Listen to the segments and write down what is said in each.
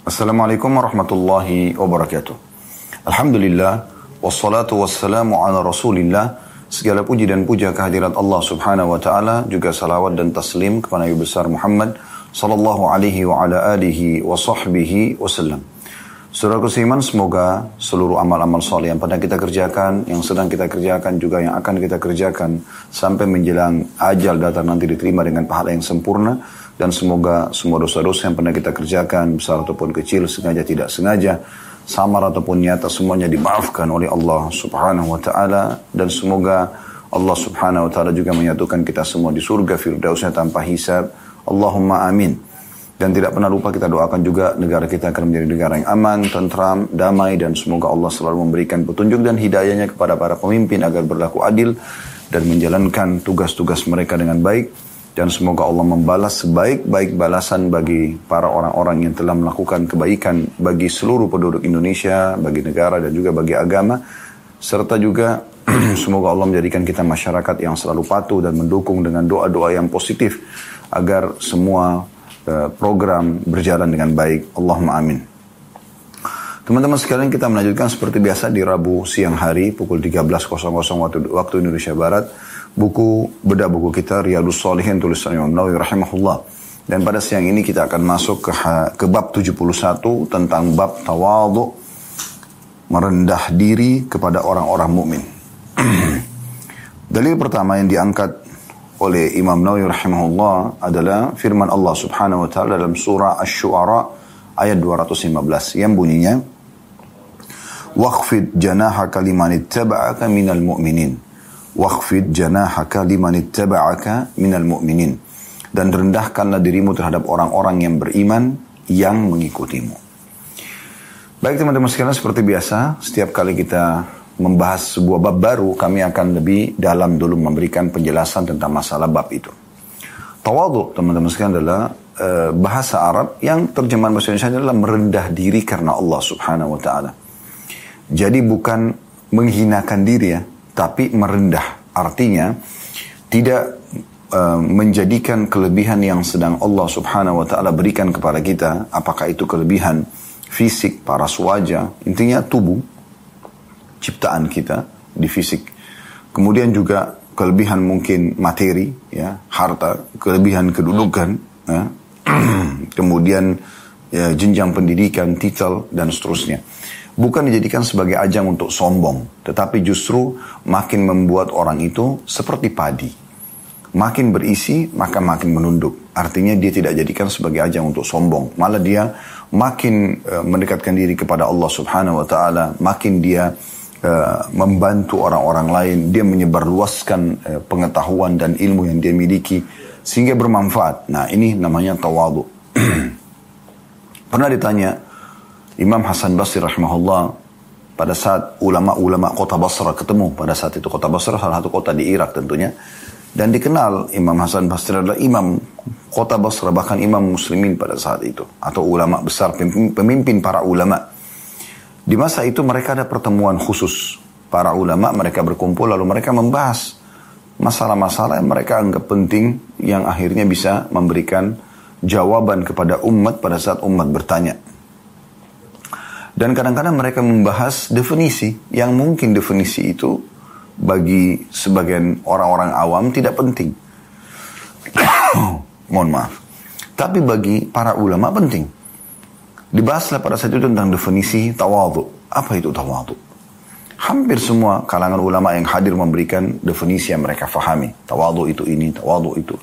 Assalamualaikum warahmatullahi wabarakatuh. Alhamdulillah, wassalatu wassalamu ala rasulillah. Segala puji dan puja kehadirat Allah subhanahu wa ta'ala, juga salawat dan taslim kepada Nabi besar Muhammad sallallahu alaihi wa ala alihi wa sahbihi wasallam. Saudara seiman, semoga seluruh amal-amal soleh yang pernah kita kerjakan, yang sedang kita kerjakan, juga yang akan kita kerjakan, sampai menjelang ajal datang nanti diterima dengan pahala yang sempurna, dan semoga semua dosa-dosa yang pernah kita kerjakan, besar ataupun kecil, sengaja tidak sengaja, samar ataupun nyata, semuanya dimaafkan oleh Allah subhanahu wa ta'ala. Dan semoga Allah subhanahu wa ta'ala juga menyatukan kita semua di surga firdausnya tanpa hisab. Allahumma amin. Dan tidak pernah lupa kita doakan juga negara kita akan menjadi negara yang aman, tentram, damai, dan semoga Allah selalu memberikan petunjuk dan hidayahnya kepada para pemimpin agar berlaku adil dan menjalankan tugas-tugas mereka dengan baik dan semoga Allah membalas sebaik-baik balasan bagi para orang-orang yang telah melakukan kebaikan bagi seluruh penduduk Indonesia, bagi negara dan juga bagi agama. Serta juga semoga Allah menjadikan kita masyarakat yang selalu patuh dan mendukung dengan doa-doa yang positif agar semua uh, program berjalan dengan baik. Allahumma amin. Teman-teman sekalian kita melanjutkan seperti biasa di Rabu siang hari pukul 13.00 waktu, waktu Indonesia Barat buku bedah buku kita Riyadus Salihin tulisan Imam Nawawi rahimahullah. Dan pada siang ini kita akan masuk ke ke bab 71 tentang bab tawadhu merendah diri kepada orang-orang mukmin. Dalil pertama yang diangkat oleh Imam Nawawi rahimahullah adalah firman Allah Subhanahu wa taala dalam surah Asy-Syu'ara ayat 215 yang bunyinya Waqfid janahaka liman ittaba'aka minal mu'minin Waqfid janahaka liman ittaba'aka minal mu'minin. Dan rendahkanlah dirimu terhadap orang-orang yang beriman yang mengikutimu. Baik teman-teman sekalian seperti biasa, setiap kali kita membahas sebuah bab baru, kami akan lebih dalam dulu memberikan penjelasan tentang masalah bab itu. Tawaduk teman-teman sekalian adalah e, bahasa Arab yang terjemahan bahasa Indonesia adalah merendah diri karena Allah subhanahu wa ta'ala. Jadi bukan menghinakan diri ya, tapi merendah. Artinya tidak uh, menjadikan kelebihan yang sedang Allah Subhanahu wa taala berikan kepada kita, apakah itu kelebihan fisik, paras wajah, intinya tubuh ciptaan kita di fisik. Kemudian juga kelebihan mungkin materi, ya, harta, kelebihan kedudukan, ya. kemudian ya, jenjang pendidikan, titel dan seterusnya bukan dijadikan sebagai ajang untuk sombong, tetapi justru makin membuat orang itu seperti padi. Makin berisi, maka makin menunduk. Artinya dia tidak jadikan sebagai ajang untuk sombong. Malah dia makin uh, mendekatkan diri kepada Allah subhanahu wa ta'ala. Makin dia uh, membantu orang-orang lain. Dia menyebarluaskan uh, pengetahuan dan ilmu yang dia miliki. Sehingga bermanfaat. Nah ini namanya tawadu. Pernah ditanya, Imam Hasan Basri rahimahullah pada saat ulama-ulama kota Basra ketemu pada saat itu kota Basra salah satu kota di Irak tentunya dan dikenal Imam Hasan Basri adalah imam kota Basra bahkan imam muslimin pada saat itu atau ulama besar pemimpin para ulama. Di masa itu mereka ada pertemuan khusus. Para ulama mereka berkumpul lalu mereka membahas masalah-masalah yang mereka anggap penting yang akhirnya bisa memberikan jawaban kepada umat pada saat umat bertanya dan kadang-kadang mereka membahas definisi yang mungkin definisi itu bagi sebagian orang-orang awam tidak penting. Mohon maaf. Tapi bagi para ulama penting. Dibahaslah pada saat itu tentang definisi tawadhu. Apa itu tawadhu? Hampir semua kalangan ulama yang hadir memberikan definisi yang mereka fahami. Tawadhu itu ini, tawadhu itu.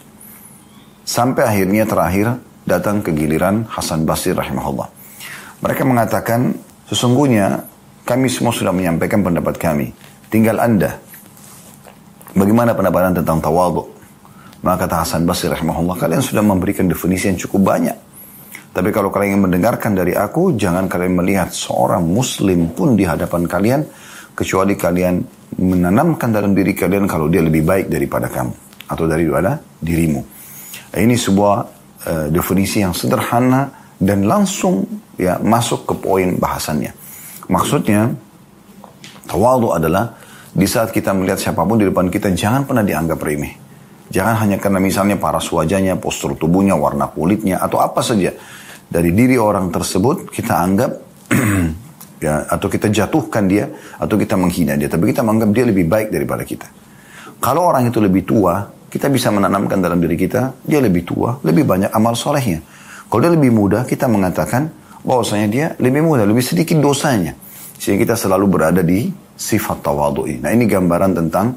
Sampai akhirnya terakhir datang ke giliran Hasan Basri rahimahullah. Mereka mengatakan Sesungguhnya kami semua sudah menyampaikan pendapat kami. Tinggal anda. Bagaimana pendapat anda tentang tawadhu? Maka kata Hasan Basri rahimahullah, kalian sudah memberikan definisi yang cukup banyak. Tapi kalau kalian ingin mendengarkan dari aku, jangan kalian melihat seorang muslim pun di hadapan kalian, kecuali kalian menanamkan dalam diri kalian kalau dia lebih baik daripada kamu. Atau daripada dirimu. Ini sebuah uh, definisi yang sederhana dan langsung ya masuk ke poin bahasannya. Maksudnya tawadu adalah di saat kita melihat siapa pun di depan kita jangan pernah dianggap remeh. Jangan hanya karena misalnya paras wajahnya, postur tubuhnya, warna kulitnya atau apa saja. dari diri orang tersebut kita anggap ya atau kita jatuhkan dia atau kita menghina dia tapi kita menganggap dia lebih baik daripada kita kalau orang itu lebih tua kita bisa menanamkan dalam diri kita dia lebih tua lebih banyak amal solehnya kalau dia lebih muda kita mengatakan bahwasanya dia lebih muda lebih sedikit dosanya. Sehingga kita selalu berada di sifat tawadhu'i. Nah ini gambaran tentang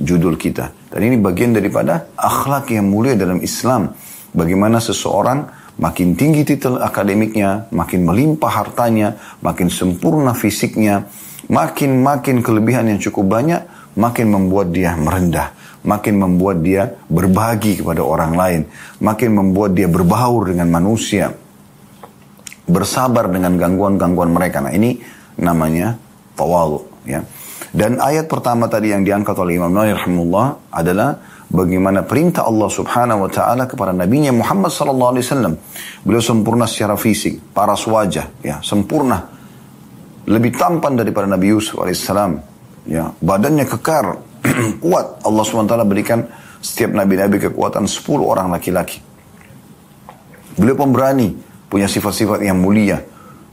judul kita. Dan ini bagian daripada akhlak yang mulia dalam Islam. Bagaimana seseorang Makin tinggi titel akademiknya, makin melimpah hartanya, makin sempurna fisiknya, makin-makin kelebihan yang cukup banyak, makin membuat dia merendah, makin membuat dia berbagi kepada orang lain, makin membuat dia berbaur dengan manusia, bersabar dengan gangguan-gangguan mereka. Nah ini namanya tawalu. Ya. Dan ayat pertama tadi yang diangkat oleh Imam Nawawi rahimahullah adalah bagaimana perintah Allah Subhanahu wa taala kepada nabinya Muhammad sallallahu alaihi wasallam. Beliau sempurna secara fisik, paras wajah, ya, sempurna. Lebih tampan daripada Nabi Yusuf alaihissalam. Ya, badannya kekar, kuat. Allah taala berikan setiap nabi-nabi kekuatan 10 orang laki-laki. Beliau pemberani, punya sifat-sifat yang mulia.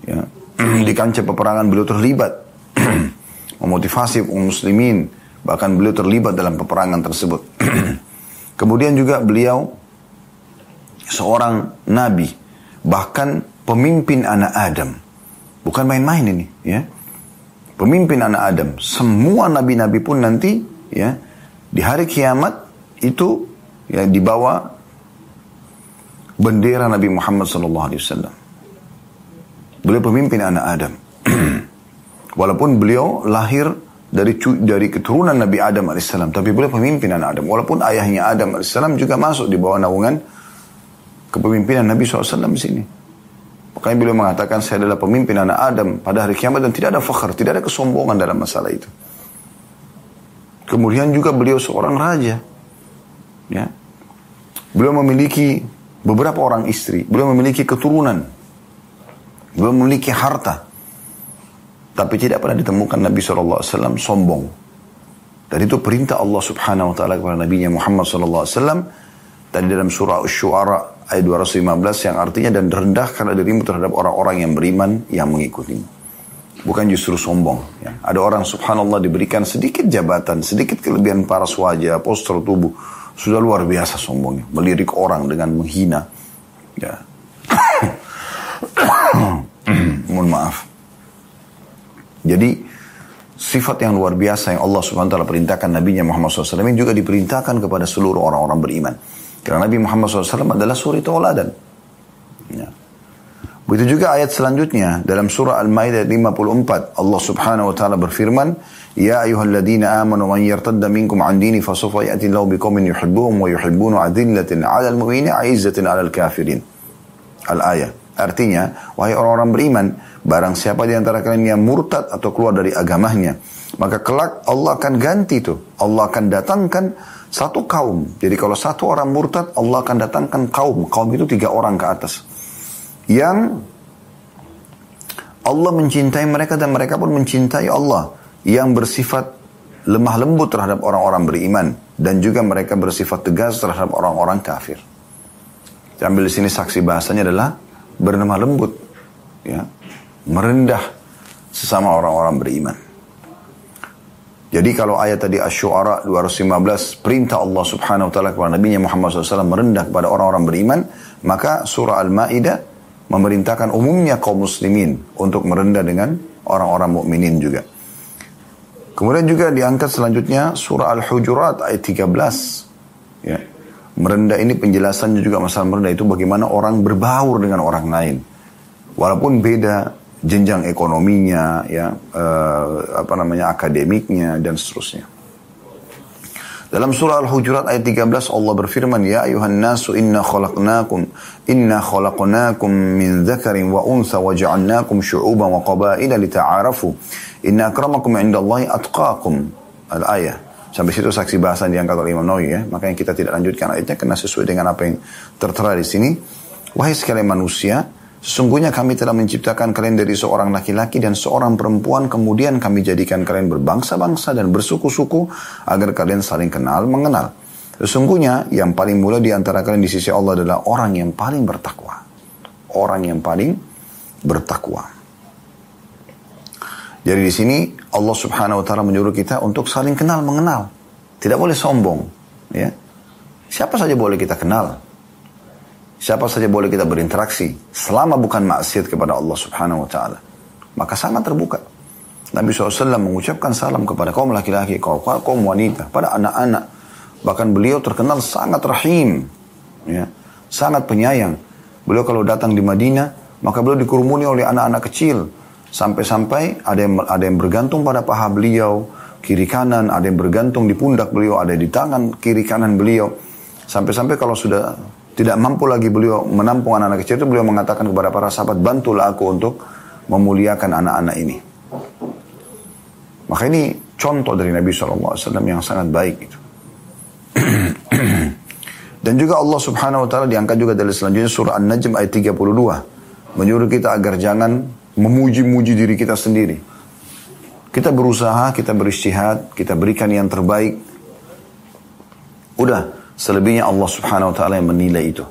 Ya. Di kancah peperangan beliau terlibat. Memotivasi muslimin Bahkan beliau terlibat dalam peperangan tersebut. Kemudian juga beliau seorang nabi, bahkan pemimpin anak Adam. Bukan main-main ini, ya. Pemimpin anak Adam. Semua nabi-nabi pun nanti, ya, di hari kiamat itu ya dibawa bendera Nabi Muhammad sallallahu alaihi wasallam. Beliau pemimpin anak Adam. Walaupun beliau lahir dari dari keturunan Nabi Adam alaihissalam, tapi boleh pemimpin anak Adam. Walaupun ayahnya Adam alaihissalam juga masuk di bawah naungan kepemimpinan Nabi SAW di sini. Makanya beliau mengatakan saya adalah pemimpin anak Adam pada hari kiamat dan tidak ada fakhr, tidak ada kesombongan dalam masalah itu. Kemudian juga beliau seorang raja. Ya. Beliau memiliki beberapa orang istri, beliau memiliki keturunan, beliau memiliki harta. Tapi tidak pernah ditemukan Nabi SAW sombong. Dan itu perintah Allah Subhanahu Wa Taala kepada Nabi Muhammad SAW. Tadi dalam surah Asy-Syu'ara ayat 215 yang artinya dan rendahkan dirimu terhadap orang-orang yang beriman yang mengikutimu. Bukan justru sombong. Ya. Ada orang subhanallah diberikan sedikit jabatan, sedikit kelebihan paras wajah, postur tubuh. Sudah luar biasa sombongnya. Melirik orang dengan menghina. Ya. Mohon maaf. Jadi sifat yang luar biasa yang Allah Subhanahu wa taala perintahkan Nabi Muhammad SAW ini juga diperintahkan kepada seluruh orang-orang beriman. Karena Nabi Muhammad SAW adalah suri tauladan. Ya. Begitu juga ayat selanjutnya dalam surah Al-Maidah 54 Allah Subhanahu wa taala berfirman, "Ya ayyuhalladzina amanu man yartadda minkum 'an dini fasawfa ya'ti Allahu biqaumin yuhibbuhum wa yuhibbuna 'adillatin 'alal mu'minina 'izzatin 'alal kafirin." Al-ayah. Artinya, wahai orang-orang beriman, Barang siapa di antara kalian yang murtad atau keluar dari agamanya, maka kelak Allah akan ganti itu. Allah akan datangkan satu kaum. Jadi kalau satu orang murtad, Allah akan datangkan kaum. Kaum itu tiga orang ke atas. Yang Allah mencintai mereka dan mereka pun mencintai Allah. Yang bersifat lemah lembut terhadap orang-orang beriman. Dan juga mereka bersifat tegas terhadap orang-orang kafir. Ambil di sini saksi bahasanya adalah bernama lembut. Ya, merendah sesama orang-orang beriman. Jadi kalau ayat tadi Asy-Syu'ara 215 perintah Allah Subhanahu wa taala kepada Nabi Muhammad SAW merendah kepada orang-orang beriman, maka surah Al-Maidah memerintahkan umumnya kaum muslimin untuk merendah dengan orang-orang mukminin juga. Kemudian juga diangkat selanjutnya surah Al-Hujurat ayat 13. Ya. Merendah ini penjelasannya juga masalah merendah itu bagaimana orang berbaur dengan orang lain. Walaupun beda jenjang ekonominya, ya uh, apa namanya akademiknya dan seterusnya. Dalam surah Al-Hujurat ayat 13 Allah berfirman, "Ya ayuhan nasu inna khalaqnakum inna khalaqnakum min dzakarin wa untha wa ja'alnakum syu'uban wa qabaila lita'arafu. Inna akramakum 'indallahi atqakum." Al-ayah. Sampai situ saksi bahasa diangkat oleh Imam Nawawi ya. Makanya kita tidak lanjutkan ayatnya karena sesuai dengan apa yang tertera di sini. Wahai sekalian manusia, Sesungguhnya kami telah menciptakan kalian dari seorang laki-laki dan seorang perempuan, kemudian kami jadikan kalian berbangsa-bangsa dan bersuku-suku agar kalian saling kenal mengenal. Sesungguhnya yang paling mulia di antara kalian di sisi Allah adalah orang yang paling bertakwa. orang yang paling bertakwa. Jadi di sini Allah Subhanahu wa taala menyuruh kita untuk saling kenal mengenal. Tidak boleh sombong, ya. Siapa saja boleh kita kenal. Siapa saja boleh kita berinteraksi selama bukan maksiat kepada Allah Subhanahu wa taala. Maka sangat terbuka. Nabi SAW mengucapkan salam kepada kaum laki-laki, kaum, kaum wanita, pada anak-anak. Bahkan beliau terkenal sangat rahim, ya, sangat penyayang. Beliau kalau datang di Madinah, maka beliau dikurumuni oleh anak-anak kecil. Sampai-sampai ada yang, ada yang bergantung pada paha beliau, kiri kanan, ada yang bergantung di pundak beliau, ada di tangan kiri kanan beliau. Sampai-sampai kalau sudah tidak mampu lagi beliau menampung anak-anak kecil itu, beliau mengatakan kepada para sahabat, bantulah aku untuk memuliakan anak-anak ini. Maka ini contoh dari Nabi SAW yang sangat baik itu. Dan juga Allah Subhanahu wa taala diangkat juga dari selanjutnya surah An-Najm ayat 32 menyuruh kita agar jangan memuji-muji diri kita sendiri. Kita berusaha, kita beristihad, kita berikan yang terbaik. Udah, selebihnya Allah Subhanahu wa taala yang menilai itu.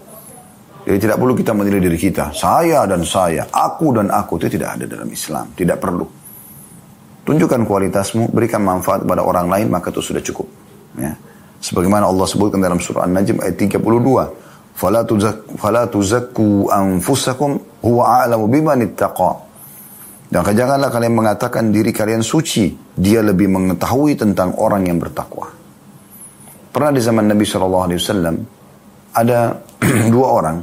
Jadi tidak perlu kita menilai diri kita. Saya dan saya, aku dan aku itu tidak ada dalam Islam, tidak perlu. Tunjukkan kualitasmu, berikan manfaat kepada orang lain, maka itu sudah cukup. Ya. Sebagaimana Allah sebutkan dalam surah An-Najm ayat 32. Fala, tuzak, fala tuzakku anfusakum huwa a'lamu biman ittaqa. Dan janganlah kalian mengatakan diri kalian suci. Dia lebih mengetahui tentang orang yang bertakwa. Pernah di zaman Nabi SAW ada dua orang.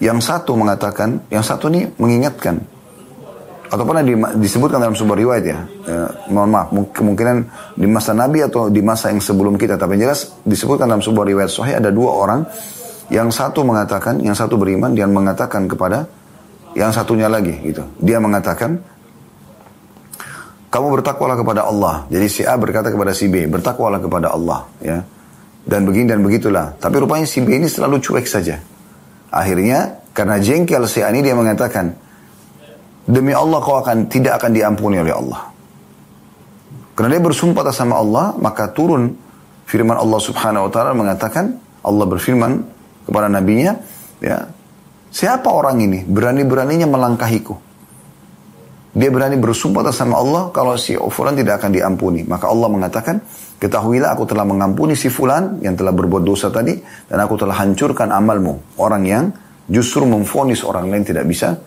Yang satu mengatakan, yang satu ini mengingatkan. Atau pernah di, disebutkan dalam sebuah riwayat ya, ya mohon maaf kemungkinan di masa Nabi atau di masa yang sebelum kita tapi jelas disebutkan dalam sebuah riwayat sahih ada dua orang. Yang satu mengatakan yang satu beriman dan mengatakan kepada yang satunya lagi gitu. Dia mengatakan kamu bertakwalah kepada Allah. Jadi si A berkata kepada si B bertakwalah kepada Allah ya. Dan begini dan begitulah. Tapi rupanya si B ini selalu cuek saja. Akhirnya karena jengkel si A ini dia mengatakan Demi Allah kau akan tidak akan diampuni oleh Allah. Karena dia bersumpah atas sama Allah, maka turun firman Allah Subhanahu wa taala mengatakan Allah berfirman kepada nabinya, ya, siapa orang ini? Berani-beraninya melangkahiku? Dia berani bersumpah atas sama Allah kalau si fulan tidak akan diampuni. Maka Allah mengatakan, ketahuilah aku telah mengampuni si fulan yang telah berbuat dosa tadi dan aku telah hancurkan amalmu. Orang yang justru memfonis orang lain tidak bisa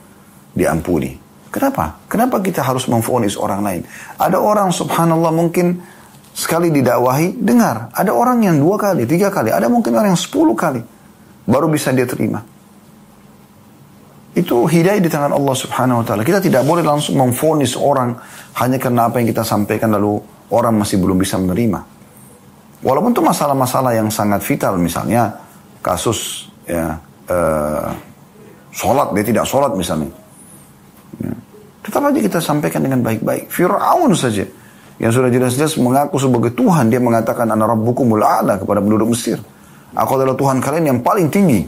diampuni. Kenapa? Kenapa kita harus memfonis orang lain? Ada orang subhanallah mungkin sekali didakwahi, dengar. Ada orang yang dua kali, tiga kali, ada mungkin orang yang sepuluh kali. Baru bisa dia terima. Itu hidayah di tangan Allah subhanahu wa ta'ala. Kita tidak boleh langsung memfonis orang hanya karena apa yang kita sampaikan lalu orang masih belum bisa menerima. Walaupun itu masalah-masalah yang sangat vital misalnya kasus ya uh, sholat dia tidak sholat misalnya Tetap aja kita sampaikan dengan baik-baik. Fir'aun saja. Yang sudah jelas-jelas mengaku sebagai Tuhan. Dia mengatakan, Ana Rabbukumul A'la kepada penduduk Mesir. Aku adalah Tuhan kalian yang paling tinggi.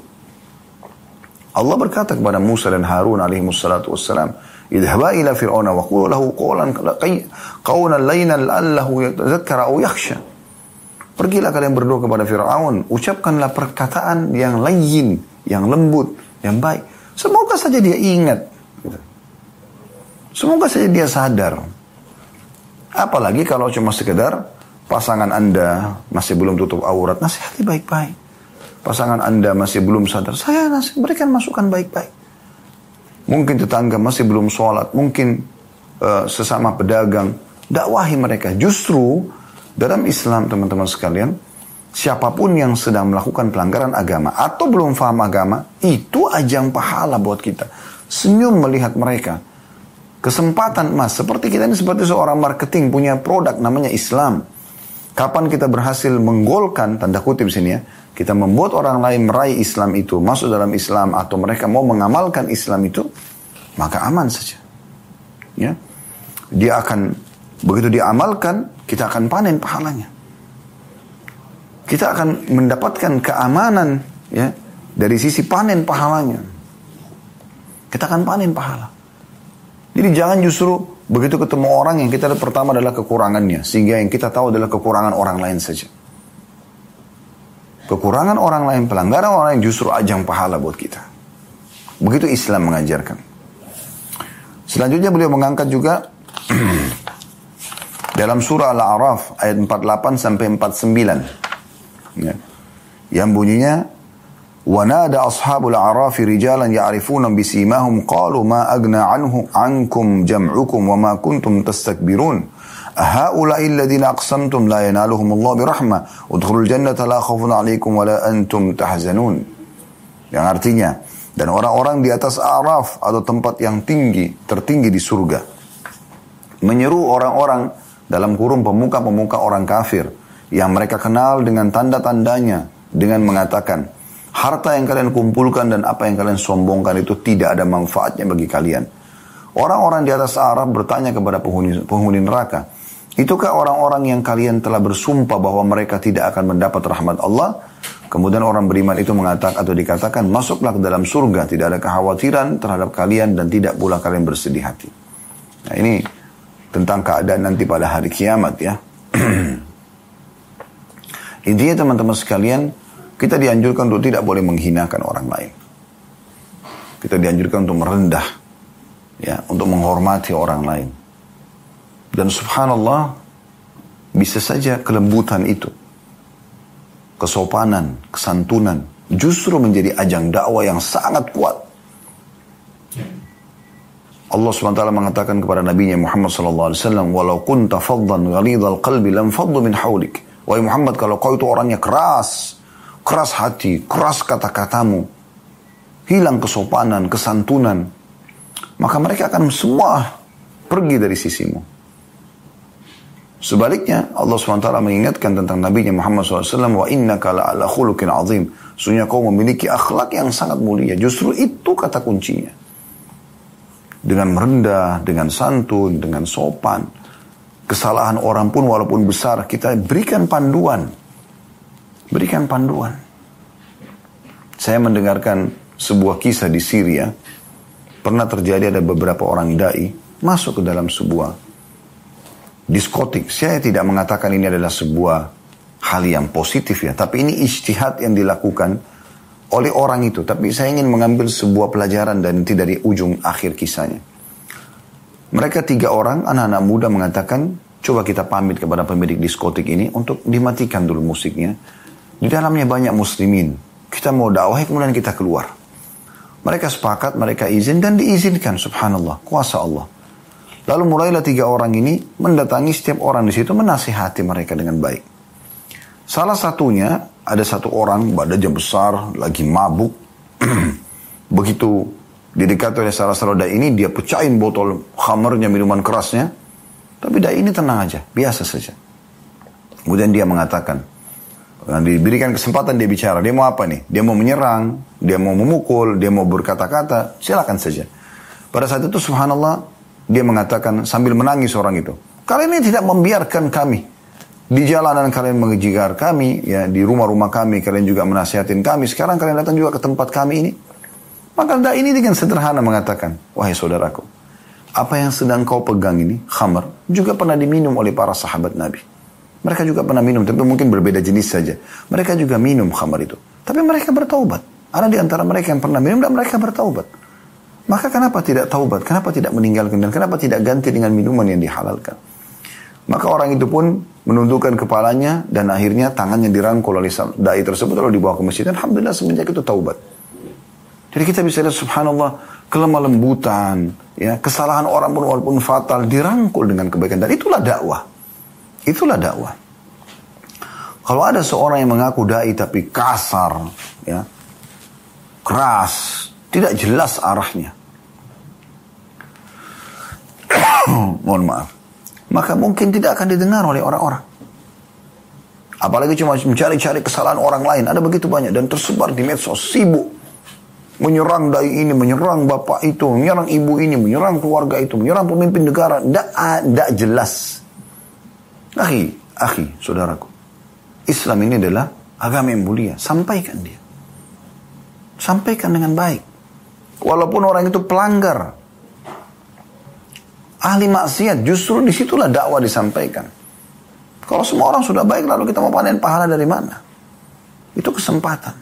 Allah berkata kepada Musa dan Harun alaihi wassalatu wassalam, Idhaba ila fir'auna wa qulu lahu qawlan qawlan laynan la'allahu yatadhakkara aw yakhsha. Pergilah kalian berdua kepada Fir'aun, ucapkanlah perkataan yang layin, yang lembut, yang baik. Semoga saja dia ingat. Semoga saja dia sadar. Apalagi kalau cuma sekedar pasangan Anda masih belum tutup aurat, nasihati baik-baik. Pasangan Anda masih belum sadar, saya nasih, berikan masukan baik-baik. Mungkin tetangga masih belum sholat, mungkin uh, sesama pedagang, dakwahi mereka. Justru dalam Islam teman-teman sekalian, siapa pun yang sedang melakukan pelanggaran agama atau belum paham agama, itu ajang pahala buat kita. Senyum melihat mereka Kesempatan emas. Seperti kita ini seperti seorang marketing punya produk namanya Islam. Kapan kita berhasil menggolkan, tanda kutip sini ya, kita membuat orang lain meraih Islam itu, masuk dalam Islam, atau mereka mau mengamalkan Islam itu, maka aman saja. Ya, Dia akan, begitu diamalkan, kita akan panen pahalanya. Kita akan mendapatkan keamanan ya dari sisi panen pahalanya. Kita akan panen pahala. Jadi jangan justru begitu ketemu orang yang kita pertama adalah kekurangannya. Sehingga yang kita tahu adalah kekurangan orang lain saja. Kekurangan orang lain, pelanggaran orang lain justru ajang pahala buat kita. Begitu Islam mengajarkan. Selanjutnya beliau mengangkat juga dalam surah Al-A'raf ayat 48 sampai 49. Ya. Yang bunyinya ونادى أصحاب الأعراف رجالا يعرفون بسيماهم قالوا ما أغنى عنه عنكم جمعكم وما كنتم تستكبرون هؤلاء الذين أقسمتم لا ينالهم الله برحمة ادخلوا الجنة لا خوف عليكم ولا أنتم تحزنون yang artinya dan orang-orang di atas Araf atau tempat yang tinggi tertinggi di surga menyeru orang-orang dalam kurung pemuka-pemuka orang kafir yang mereka kenal dengan tanda-tandanya dengan mengatakan harta yang kalian kumpulkan dan apa yang kalian sombongkan itu tidak ada manfaatnya bagi kalian. Orang-orang di atas Arab bertanya kepada penghuni, penghuni neraka, itukah orang-orang yang kalian telah bersumpah bahwa mereka tidak akan mendapat rahmat Allah? Kemudian orang beriman itu mengatakan atau dikatakan, masuklah ke dalam surga, tidak ada kekhawatiran terhadap kalian dan tidak pula kalian bersedih hati. Nah ini tentang keadaan nanti pada hari kiamat ya. Intinya teman-teman sekalian, kita dianjurkan untuk tidak boleh menghinakan orang lain. Kita dianjurkan untuk merendah, ya, untuk menghormati orang lain. Dan subhanallah, bisa saja kelembutan itu, kesopanan, kesantunan, justru menjadi ajang dakwah yang sangat kuat. Allah SWT mengatakan kepada Nabi Muhammad SAW, Walau kunta faddan ghalidhal qalbi lam faddu min hawlik. Wahai Muhammad, kalau kau itu orangnya keras, keras hati, keras kata-katamu, hilang kesopanan, kesantunan, maka mereka akan semua pergi dari sisimu. Sebaliknya, Allah SWT mengingatkan tentang Nabi Muhammad SAW, wa inna kala ala khulukin azim. Sesungguhnya kau memiliki akhlak yang sangat mulia. Justru itu kata kuncinya. Dengan merendah, dengan santun, dengan sopan. Kesalahan orang pun walaupun besar, kita berikan panduan Berikan panduan. Saya mendengarkan sebuah kisah di Syria. Pernah terjadi ada beberapa orang dai masuk ke dalam sebuah diskotik. Saya tidak mengatakan ini adalah sebuah hal yang positif ya. Tapi ini istihad yang dilakukan oleh orang itu. Tapi saya ingin mengambil sebuah pelajaran dan tidak dari ujung akhir kisahnya. Mereka tiga orang, anak-anak muda mengatakan, coba kita pamit kepada pemilik diskotik ini untuk dimatikan dulu musiknya. Di dalamnya banyak muslimin. Kita mau dakwah, kemudian kita keluar. Mereka sepakat, mereka izin dan diizinkan. Subhanallah, kuasa Allah. Lalu mulailah tiga orang ini mendatangi setiap orang di situ menasihati mereka dengan baik. Salah satunya ada satu orang badannya besar, lagi mabuk. Begitu didekati oleh salah satu dai ini, dia pecahin botol khamernya, minuman kerasnya. Tapi dai ini tenang aja, biasa saja. Kemudian dia mengatakan, yang diberikan kesempatan dia bicara. Dia mau apa nih? Dia mau menyerang, dia mau memukul, dia mau berkata-kata. Silakan saja. Pada saat itu subhanallah dia mengatakan sambil menangis orang itu. Kalian ini tidak membiarkan kami. Di jalanan kalian mengejar kami, ya di rumah-rumah kami kalian juga menasihatin kami. Sekarang kalian datang juga ke tempat kami ini. Maka dah ini dengan sederhana mengatakan, wahai saudaraku, apa yang sedang kau pegang ini, khamar, juga pernah diminum oleh para sahabat Nabi. Mereka juga pernah minum, tapi mungkin berbeda jenis saja. Mereka juga minum khamar itu. Tapi mereka bertaubat. Ada di antara mereka yang pernah minum dan mereka bertaubat. Maka kenapa tidak taubat? Kenapa tidak meninggalkan? Dan kenapa tidak ganti dengan minuman yang dihalalkan? Maka orang itu pun menundukkan kepalanya dan akhirnya tangannya dirangkul oleh dai tersebut lalu dibawa ke masjid. Dan Alhamdulillah semenjak itu taubat. Jadi kita bisa lihat subhanallah kelemah lembutan, ya kesalahan orang pun walaupun fatal dirangkul dengan kebaikan dan itulah dakwah. Itulah dakwah. Kalau ada seorang yang mengaku dai tapi kasar, ya, keras, tidak jelas arahnya. Mohon maaf. Maka mungkin tidak akan didengar oleh orang-orang. Apalagi cuma mencari-cari kesalahan orang lain. Ada begitu banyak. Dan tersebar di medsos. Sibuk. Menyerang dai ini, menyerang bapak itu, menyerang ibu ini, menyerang keluarga itu, menyerang pemimpin negara. Tidak jelas. Akhi, akhi, saudaraku. Islam ini adalah agama yang mulia. Sampaikan dia. Sampaikan dengan baik. Walaupun orang itu pelanggar. Ahli maksiat, justru di situlah dakwah disampaikan. Kalau semua orang sudah baik, lalu kita mau panen pahala dari mana? Itu kesempatan.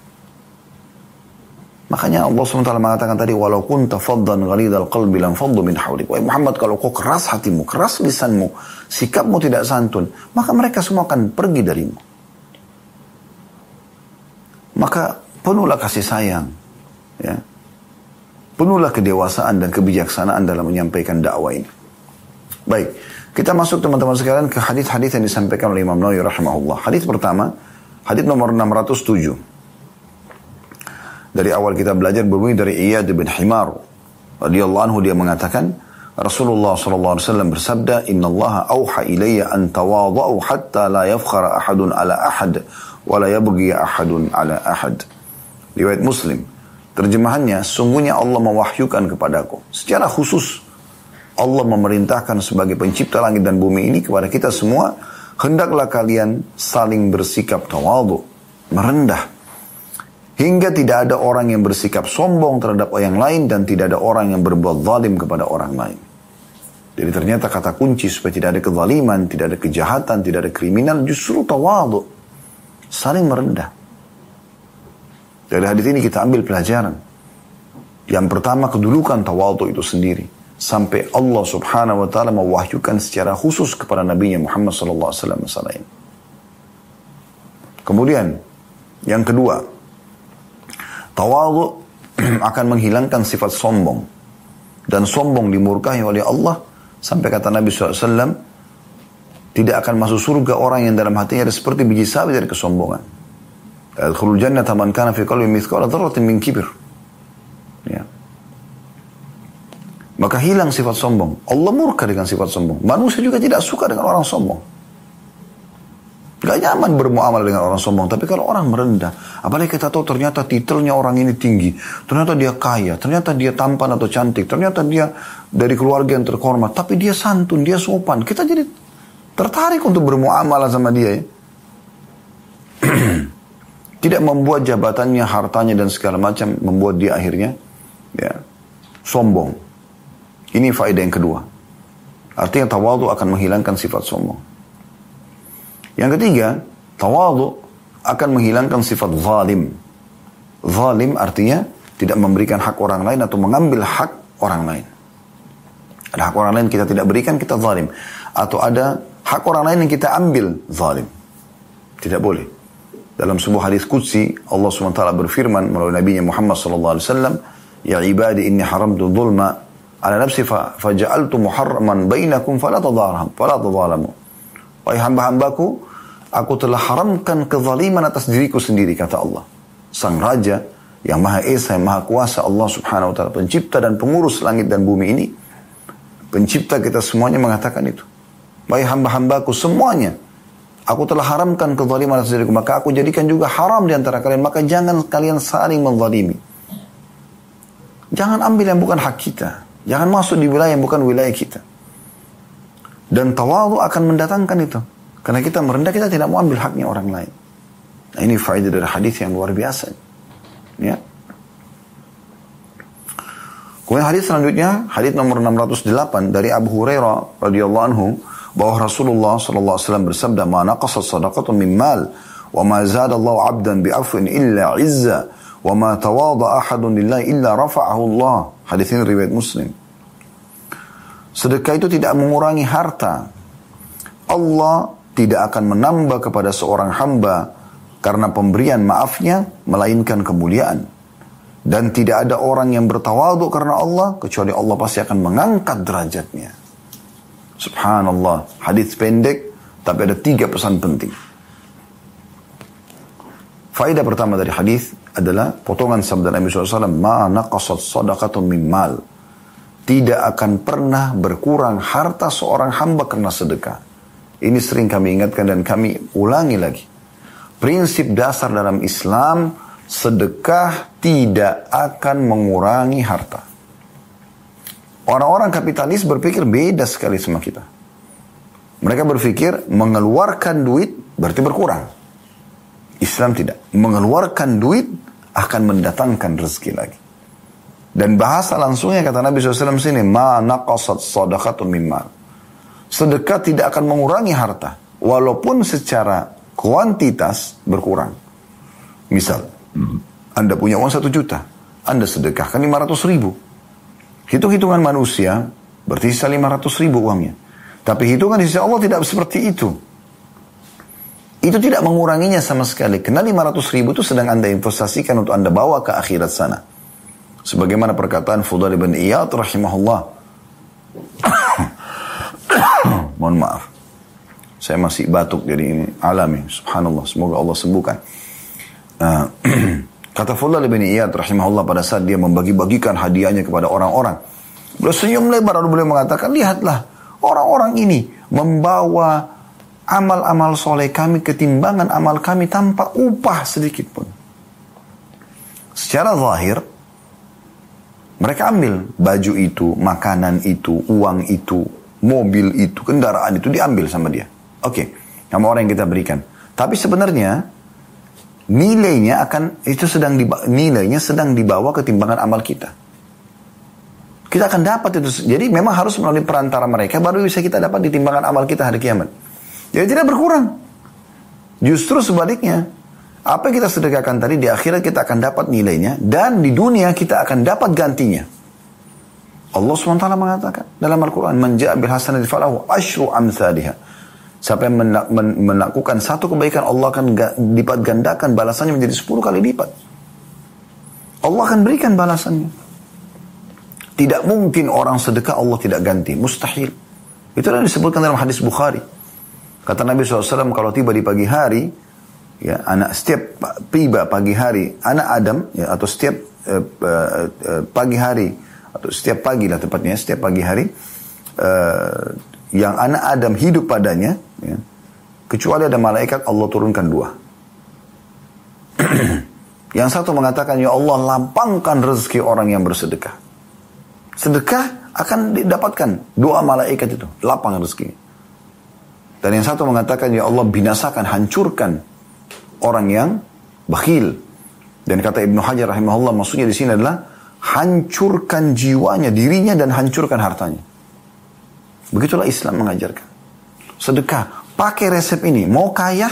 Makanya Allah SWT mengatakan tadi, walau kunta faddan ghalidhal qalbi lam faddu min hawlik. Wahai Muhammad, kalau kau keras hatimu, keras lisanmu, sikapmu tidak santun, maka mereka semua akan pergi darimu. Maka penuhlah kasih sayang. Ya. Penuhlah kedewasaan dan kebijaksanaan dalam menyampaikan dakwah ini. Baik, kita masuk teman-teman sekalian ke hadis-hadis yang disampaikan oleh Imam Nawawi rahimahullah. Hadis pertama, hadis nomor 607. Dari awal kita belajar berbunyi dari Iyad bin Himar. Radiyallahu anhu dia mengatakan, Rasulullah SAW bersabda, Inna Allah awha ilayya an tawada'u hatta la yafkhara ahadun ala ahad, wa la yabghi ahadun ala ahad. Riwayat Muslim. Terjemahannya, sungguhnya Allah mewahyukan kepadaku. Secara khusus, Allah memerintahkan sebagai pencipta langit dan bumi ini kepada kita semua, hendaklah kalian saling bersikap tawadu, merendah, Hingga tidak ada orang yang bersikap sombong terhadap orang lain dan tidak ada orang yang berbuat zalim kepada orang lain. Jadi ternyata kata kunci supaya tidak ada kezaliman, tidak ada kejahatan, tidak ada kriminal justru tawadu. Saling merendah. Dari hadis ini kita ambil pelajaran. Yang pertama kedudukan tawadu itu sendiri. Sampai Allah subhanahu wa ta'ala mewahyukan secara khusus kepada Nabi Muhammad sallallahu alaihi wasallam. Kemudian, yang kedua, Tawadhu akan menghilangkan sifat sombong. Dan sombong dimurkahi oleh Allah. Sampai kata Nabi SAW, tidak akan masuk surga orang yang dalam hatinya ada seperti biji sawi dari kesombongan. Al-khulul jannah taman kana fi qalbi mithqala dzarratin min kibir. Ya. Maka hilang sifat sombong. Allah murka dengan sifat sombong. Manusia juga tidak suka dengan orang sombong. Gak nyaman bermuamalah dengan orang sombong. Tapi kalau orang merendah, apalagi kita tahu ternyata titelnya orang ini tinggi. Ternyata dia kaya, ternyata dia tampan atau cantik. Ternyata dia dari keluarga yang terhormat. Tapi dia santun, dia sopan. Kita jadi tertarik untuk bermuamalah sama dia ya. Tidak membuat jabatannya, hartanya dan segala macam membuat dia akhirnya ya sombong. Ini faedah yang kedua. Artinya tawadu akan menghilangkan sifat sombong. Yang ketiga, tawadu akan menghilangkan sifat zalim. Zalim artinya tidak memberikan hak orang lain atau mengambil hak orang lain. Ada hak orang lain kita tidak berikan, kita zalim. Atau ada hak orang lain yang kita ambil, zalim. Tidak boleh. Dalam sebuah hadis kudsi, Allah SWT berfirman melalui Nabi Muhammad SAW, Ya ibadi inni haramtu dhulma ala nafsi faja'altu muharraman bainakum fala tadharam, fala. Wahai hamba-hambaku, Aku telah haramkan kezaliman atas diriku sendiri, kata Allah. Sang Raja yang Maha Esa, yang Maha Kuasa Allah subhanahu wa ta'ala, pencipta dan pengurus langit dan bumi ini, pencipta kita semuanya mengatakan itu. Baik hamba-hambaku semuanya, aku telah haramkan kezaliman atas diriku, maka aku jadikan juga haram di antara kalian, maka jangan kalian saling menzalimi. Jangan ambil yang bukan hak kita. Jangan masuk di wilayah yang bukan wilayah kita. Dan tawadu akan mendatangkan itu. Karena kita merendah, kita tidak mau ambil haknya orang lain. Nah, ini faedah dari hadis yang luar biasa. Ya. Kemudian hadis selanjutnya, hadis nomor 608 dari Abu Hurairah radhiyallahu anhu bahwa Rasulullah sallallahu alaihi wasallam bersabda, "Ma naqasat sadaqatun min mal wa ma zada Allah 'abdan bi afwin illa 'izza wa ma tawada ahadun lillahi illa rafa'ahu Allah." Hadis ini riwayat Muslim. Sedekah itu tidak mengurangi harta. Allah tidak akan menambah kepada seorang hamba karena pemberian maafnya melainkan kemuliaan dan tidak ada orang yang bertawadu karena Allah kecuali Allah pasti akan mengangkat derajatnya subhanallah hadis pendek tapi ada tiga pesan penting faedah pertama dari hadis adalah potongan sabda Nabi SAW ma naqasat sadaqatun min mal tidak akan pernah berkurang harta seorang hamba karena sedekah ini sering kami ingatkan dan kami ulangi lagi. Prinsip dasar dalam Islam, sedekah tidak akan mengurangi harta. Orang-orang kapitalis berpikir beda sekali sama kita. Mereka berpikir mengeluarkan duit berarti berkurang. Islam tidak. Mengeluarkan duit akan mendatangkan rezeki lagi. Dan bahasa langsungnya kata Nabi SAW sini, ma naqasat sadaqatun mimmal sedekah tidak akan mengurangi harta. Walaupun secara kuantitas berkurang. Misal, Anda punya uang satu juta. Anda sedekahkan 500 ribu. Hitung-hitungan manusia, berarti sisa 500 ribu uangnya. Tapi hitungan di sisi Allah tidak seperti itu. Itu tidak menguranginya sama sekali. Karena 500 ribu itu sedang Anda investasikan untuk Anda bawa ke akhirat sana. Sebagaimana perkataan Fudal ibn Iyad rahimahullah. Mohon maaf. Saya masih batuk jadi ini alami. Subhanallah. Semoga Allah sembuhkan. Uh, kata Fudal ibn Iyad rahimahullah pada saat dia membagi-bagikan hadiahnya kepada orang-orang. Beliau senyum lebar lalu beliau mengatakan, lihatlah orang-orang ini membawa amal-amal soleh kami ketimbangan amal kami tanpa upah sedikit pun. Secara zahir, mereka ambil baju itu, makanan itu, uang itu, mobil itu, kendaraan itu diambil sama dia. Oke, okay, sama orang yang kita berikan. Tapi sebenarnya nilainya akan itu sedang dibawa, nilainya sedang dibawa ketimbangan amal kita. Kita akan dapat itu. Jadi memang harus melalui perantara mereka baru bisa kita dapat di timbangan amal kita hari kiamat. Jadi tidak berkurang. Justru sebaliknya, apa yang kita sedekahkan tadi di akhirat kita akan dapat nilainya dan di dunia kita akan dapat gantinya. Allah SWT mengatakan dalam Al-Quran, bil hasanati falahu amthaliha. Siapa yang melakukan satu kebaikan, Allah akan lipat gandakan balasannya menjadi sepuluh kali lipat. Allah akan berikan balasannya. Tidak mungkin orang sedekah Allah tidak ganti. Mustahil. Itu yang disebutkan dalam hadis Bukhari. Kata Nabi SAW, kalau tiba di pagi hari, ya anak setiap tiba pagi hari anak Adam ya atau setiap uh, pagi hari atau setiap pagi lah tepatnya setiap pagi hari uh, yang anak Adam hidup padanya ya, kecuali ada malaikat Allah turunkan dua yang satu mengatakan ya Allah lapangkan rezeki orang yang bersedekah sedekah akan didapatkan dua malaikat itu lapang rezeki dan yang satu mengatakan ya Allah binasakan hancurkan orang yang bakhil. Dan kata Ibnu Hajar rahimahullah maksudnya di sini adalah hancurkan jiwanya, dirinya dan hancurkan hartanya. Begitulah Islam mengajarkan. Sedekah, pakai resep ini. Mau kaya,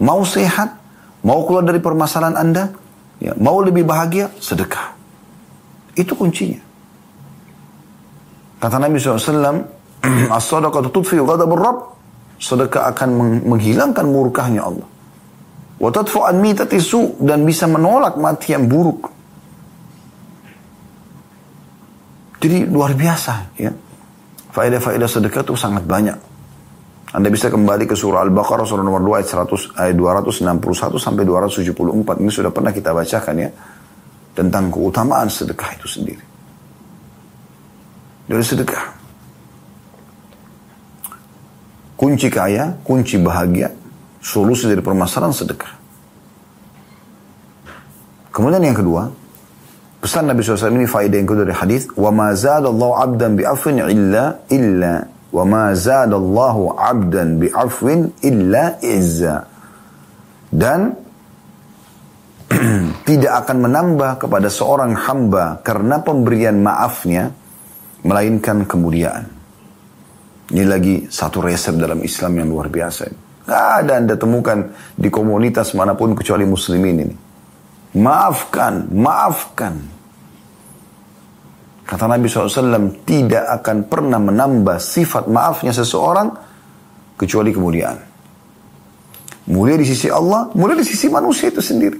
mau sehat, mau keluar dari permasalahan Anda, ya, mau lebih bahagia, sedekah. Itu kuncinya. Kata Nabi SAW, As-sadaqatu tudfi ghadabur Rabb. Sedekah akan menghilangkan murkahnya Allah. Watatfu an mitatisu dan bisa menolak mati yang buruk. Jadi luar biasa ya. Faedah-faedah sedekah itu sangat banyak. Anda bisa kembali ke surah Al-Baqarah surah nomor 2 ayat 100 ayat 261 sampai 274. Ini sudah pernah kita bacakan ya tentang keutamaan sedekah itu sendiri. Dari sedekah. Kunci kaya, kunci bahagia, solusi dari permasalahan sedekah. Kemudian yang kedua, pesan Nabi SAW ini faedah yang kedua dari hadis, wa ma zadallahu abdan bi'afwin illa illa wa ma zadallahu abdan bi'afwin illa izza. Dan tidak akan menambah kepada seorang hamba karena pemberian maafnya melainkan kemuliaan. Ini lagi satu resep dalam Islam yang luar biasa. Gak ada anda temukan di komunitas mana pun kecuali muslimin ini. Maafkan, maafkan. Kata Nabi SAW, tidak akan pernah menambah sifat maafnya seseorang kecuali kemuliaan. Mulia di sisi Allah, mulia di sisi manusia itu sendiri.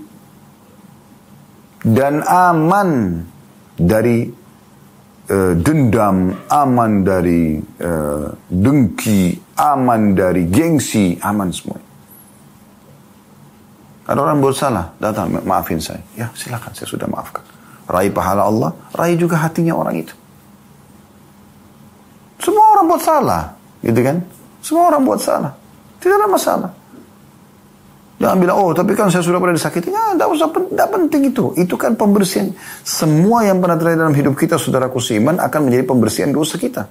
Dan aman dari uh, dendam, aman dari uh, dengki, aman dari gengsi, aman semua. Ada orang buat salah, datang maafin saya. Ya silakan, saya sudah maafkan. Raih pahala Allah, raih juga hatinya orang itu. Semua orang buat salah, gitu kan? Semua orang buat salah. Tidak ada masalah. Jangan bilang, oh tapi kan saya sudah pernah disakiti. Ya, tidak usah, tidak penting itu. Itu kan pembersihan. Semua yang pernah terjadi dalam hidup kita, saudaraku seiman, akan menjadi pembersihan dosa kita.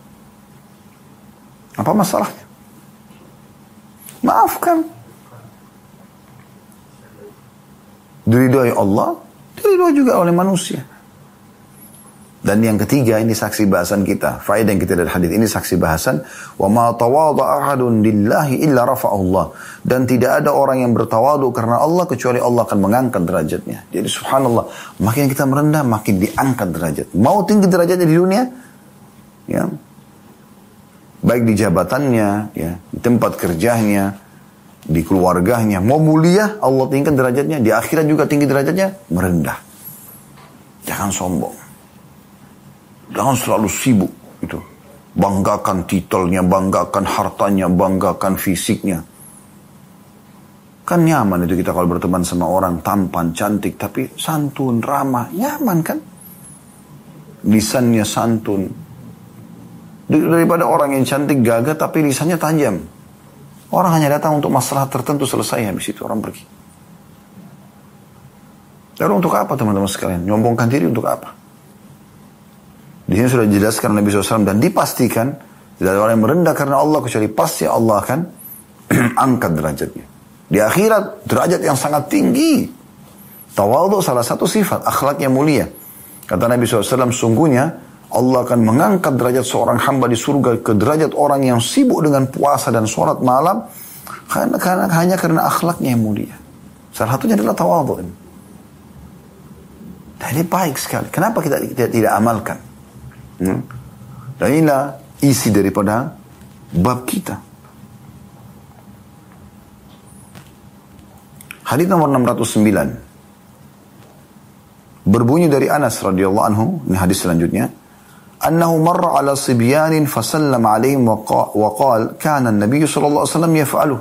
Apa masalahnya? Maafkan. Diridhoi Allah, diridhoi juga oleh manusia. Dan yang ketiga ini saksi bahasan kita. Faedah yang kita dari hadis ini saksi bahasan. Wa ma tawadha ahadun lillahi illa rafa'ullah. Dan tidak ada orang yang bertawadu karena Allah kecuali Allah akan mengangkat derajatnya. Jadi subhanallah, makin kita merendah makin diangkat derajat. Mau tinggi derajatnya di dunia? Ya. Baik di jabatannya, ya, di tempat kerjanya, di keluarganya. Mau mulia, Allah tinggikan derajatnya. Di akhirat juga tinggi derajatnya, merendah. Jangan sombong. Jangan selalu sibuk itu. Banggakan titelnya, banggakan hartanya, banggakan fisiknya. Kan nyaman itu kita kalau berteman sama orang tampan, cantik, tapi santun, ramah, nyaman kan? Lisannya santun. Daripada orang yang cantik gagah tapi lisannya tajam. Orang hanya datang untuk masalah tertentu selesai habis itu orang pergi. Lalu untuk apa teman-teman sekalian? Nyombongkan diri untuk apa? Di sini sudah dijelaskan Nabi SAW dan dipastikan tidak ada orang yang merendah karena Allah kecuali pasti Allah akan angkat derajatnya. Di akhirat derajat yang sangat tinggi. Tawadhu salah satu sifat akhlak yang mulia. Kata Nabi SAW sungguhnya Allah akan mengangkat derajat seorang hamba di surga ke derajat orang yang sibuk dengan puasa dan sholat malam karena, karena hanya karena akhlaknya yang mulia. Salah satunya adalah tawadhu. Dan ini baik sekali. Kenapa kita tidak, tidak amalkan? Hmm? Dan inilah isi daripada bab kita. Hadis nomor 609. Berbunyi dari Anas radhiyallahu anhu, ini hadis selanjutnya. Annahu marra ala sibyanin fasallama alaihim wa qala kana an-nabiy sallallahu alaihi wasallam yaf'alu.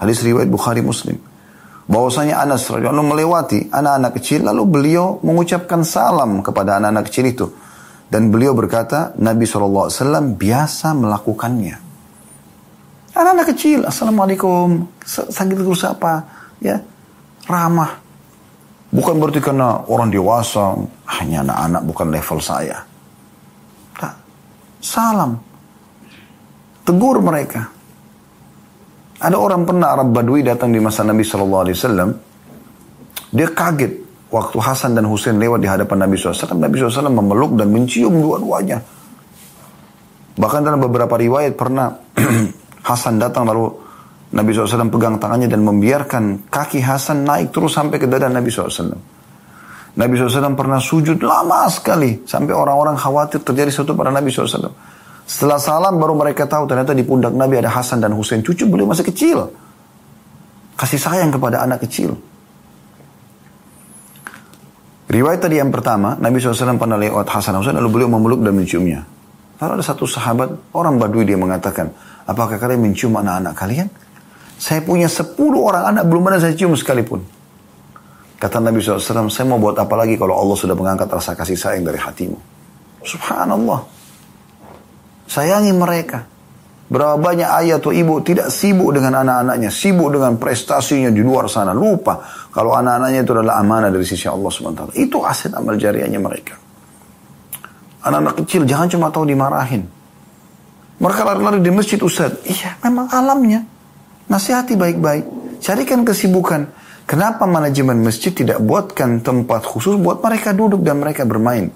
Hadis riwayat Bukhari Muslim. Bahwasanya Anas radhiyallahu melewati anak-anak kecil lalu beliau mengucapkan salam kepada anak-anak kecil itu. Dan beliau berkata, Nabi SAW biasa melakukannya. Anak-anak kecil, Assalamualaikum, sakit terus apa? Ya, ramah. Bukan berarti karena orang dewasa, hanya anak-anak bukan level saya. Salam. Tegur mereka. Ada orang pernah Arab Badui datang di masa Nabi SAW. Dia kaget Waktu Hasan dan Husain lewat di hadapan Nabi SAW, Nabi SAW memeluk dan mencium dua-duanya. Bahkan dalam beberapa riwayat pernah Hasan datang lalu Nabi SAW pegang tangannya dan membiarkan kaki Hasan naik terus sampai ke dada Nabi SAW. Nabi SAW pernah sujud lama sekali sampai orang-orang khawatir terjadi sesuatu pada Nabi SAW. Setelah salam baru mereka tahu ternyata di pundak Nabi ada Hasan dan Husain. Cucu beliau masih kecil. Kasih sayang kepada anak kecil. Riwayat tadi yang pertama, Nabi SAW pernah lewat Hasan Husain lalu beliau memeluk dan menciumnya. Lalu ada satu sahabat, orang badui dia mengatakan, apakah kalian mencium anak-anak kalian? Saya punya sepuluh orang anak, belum pernah saya cium sekalipun. Kata Nabi SAW, saya mau buat apa lagi kalau Allah sudah mengangkat rasa kasih sayang dari hatimu. Subhanallah. Sayangi mereka. Berapa banyak ayah atau ibu tidak sibuk dengan anak-anaknya, sibuk dengan prestasinya di luar sana, lupa kalau anak-anaknya itu adalah amanah dari sisi Allah SWT. Itu aset amal jariahnya mereka. Anak-anak kecil jangan cuma tahu dimarahin. Mereka lari-lari di masjid Ustaz. Iya, memang alamnya. Nasihati baik-baik. Carikan kesibukan. Kenapa manajemen masjid tidak buatkan tempat khusus buat mereka duduk dan mereka bermain?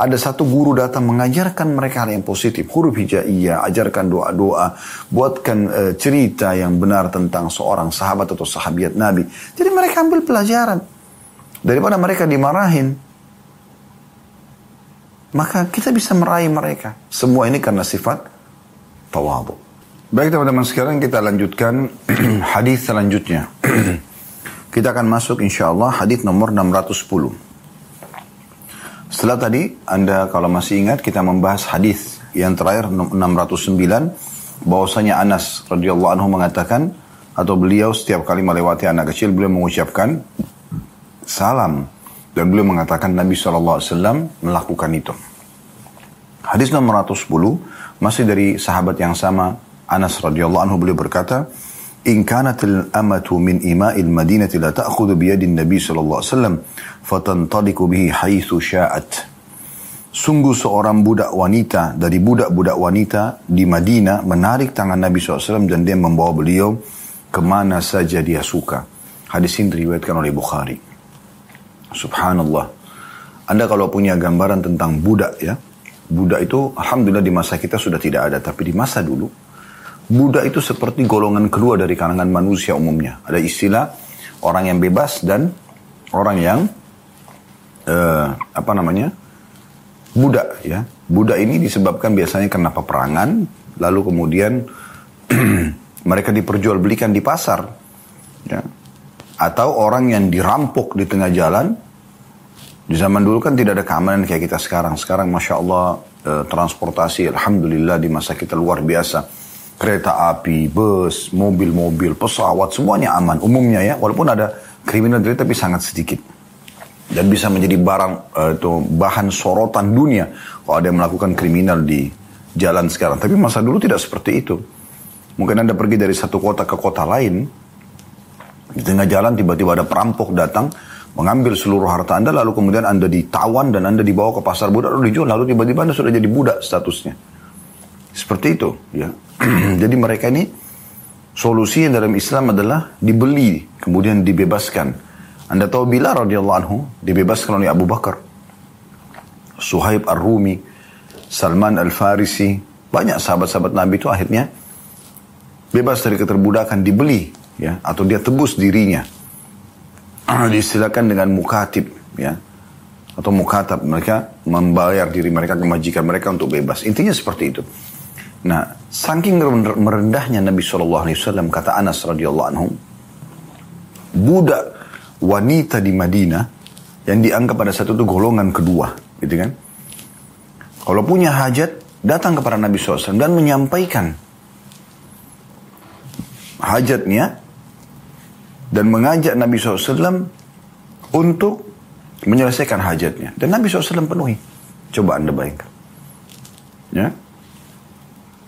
ada satu guru datang mengajarkan mereka hal yang positif. Huruf hijaiyah, ajarkan doa-doa, buatkan uh, cerita yang benar tentang seorang sahabat atau sahabiat Nabi. Jadi mereka ambil pelajaran. Daripada mereka dimarahin, maka kita bisa meraih mereka. Semua ini karena sifat tawadu. Baik teman-teman sekarang kita lanjutkan hadis selanjutnya. kita akan masuk insya Allah hadis nomor 610. Setelah tadi, Anda kalau masih ingat kita membahas hadis yang terakhir 609 bahwasanya Anas radhiyallahu anhu mengatakan atau beliau setiap kali melewati anak kecil beliau mengucapkan salam dan beliau mengatakan Nabi SAW melakukan itu. Hadis nomor 110 masih dari sahabat yang sama Anas radhiyallahu anhu beliau berkata إن كانت الأمة من إماء المدينة لا تأخذ بيد النبي صلى الله عليه وسلم فتنطلق به حيث شاءت Sungguh seorang budak wanita dari budak-budak wanita di Madinah menarik tangan Nabi SAW dan dia membawa beliau kemana saja dia suka. Hadis ini diriwayatkan oleh Bukhari. Subhanallah. Anda kalau punya gambaran tentang budak ya, budak itu alhamdulillah di masa kita sudah tidak ada, tapi di masa dulu budak itu seperti golongan kedua dari kalangan manusia umumnya. Ada istilah orang yang bebas dan orang yang uh, apa namanya budak ya. Budak ini disebabkan biasanya karena peperangan, lalu kemudian mereka diperjualbelikan di pasar, ya. atau orang yang dirampok di tengah jalan di zaman dulu kan tidak ada keamanan kayak kita sekarang. Sekarang Masya Allah eh, transportasi Alhamdulillah di masa kita luar biasa. Kereta api, bus, mobil-mobil, pesawat, semuanya aman. Umumnya ya, walaupun ada kriminal tapi sangat sedikit. Dan bisa menjadi barang eh, itu bahan sorotan dunia kalau ada yang melakukan kriminal di jalan sekarang. Tapi masa dulu tidak seperti itu. Mungkin Anda pergi dari satu kota ke kota lain, di tengah jalan tiba-tiba ada perampok datang, mengambil seluruh harta Anda lalu kemudian Anda ditawan dan Anda dibawa ke pasar budak lalu dijual lalu tiba-tiba Anda sudah jadi budak statusnya. Seperti itu ya. jadi mereka ini solusi dalam Islam adalah dibeli kemudian dibebaskan. Anda tahu bila radhiyallahu anhu dibebaskan oleh Abu Bakar. Suhaib Ar-Rumi, Salman Al-Farisi, banyak sahabat-sahabat Nabi itu akhirnya bebas dari keterbudakan dibeli ya atau dia tebus dirinya diistilahkan dengan mukatib ya atau mukatab mereka membayar diri mereka ke majikan mereka untuk bebas intinya seperti itu nah saking merendahnya Nabi saw kata Anas radhiyallahu anhu budak wanita di Madinah yang dianggap pada satu itu golongan kedua gitu kan kalau punya hajat datang kepada Nabi SAW dan menyampaikan hajatnya dan mengajak Nabi SAW untuk menyelesaikan hajatnya. Dan Nabi SAW penuhi. Coba Anda bayangkan. Ya.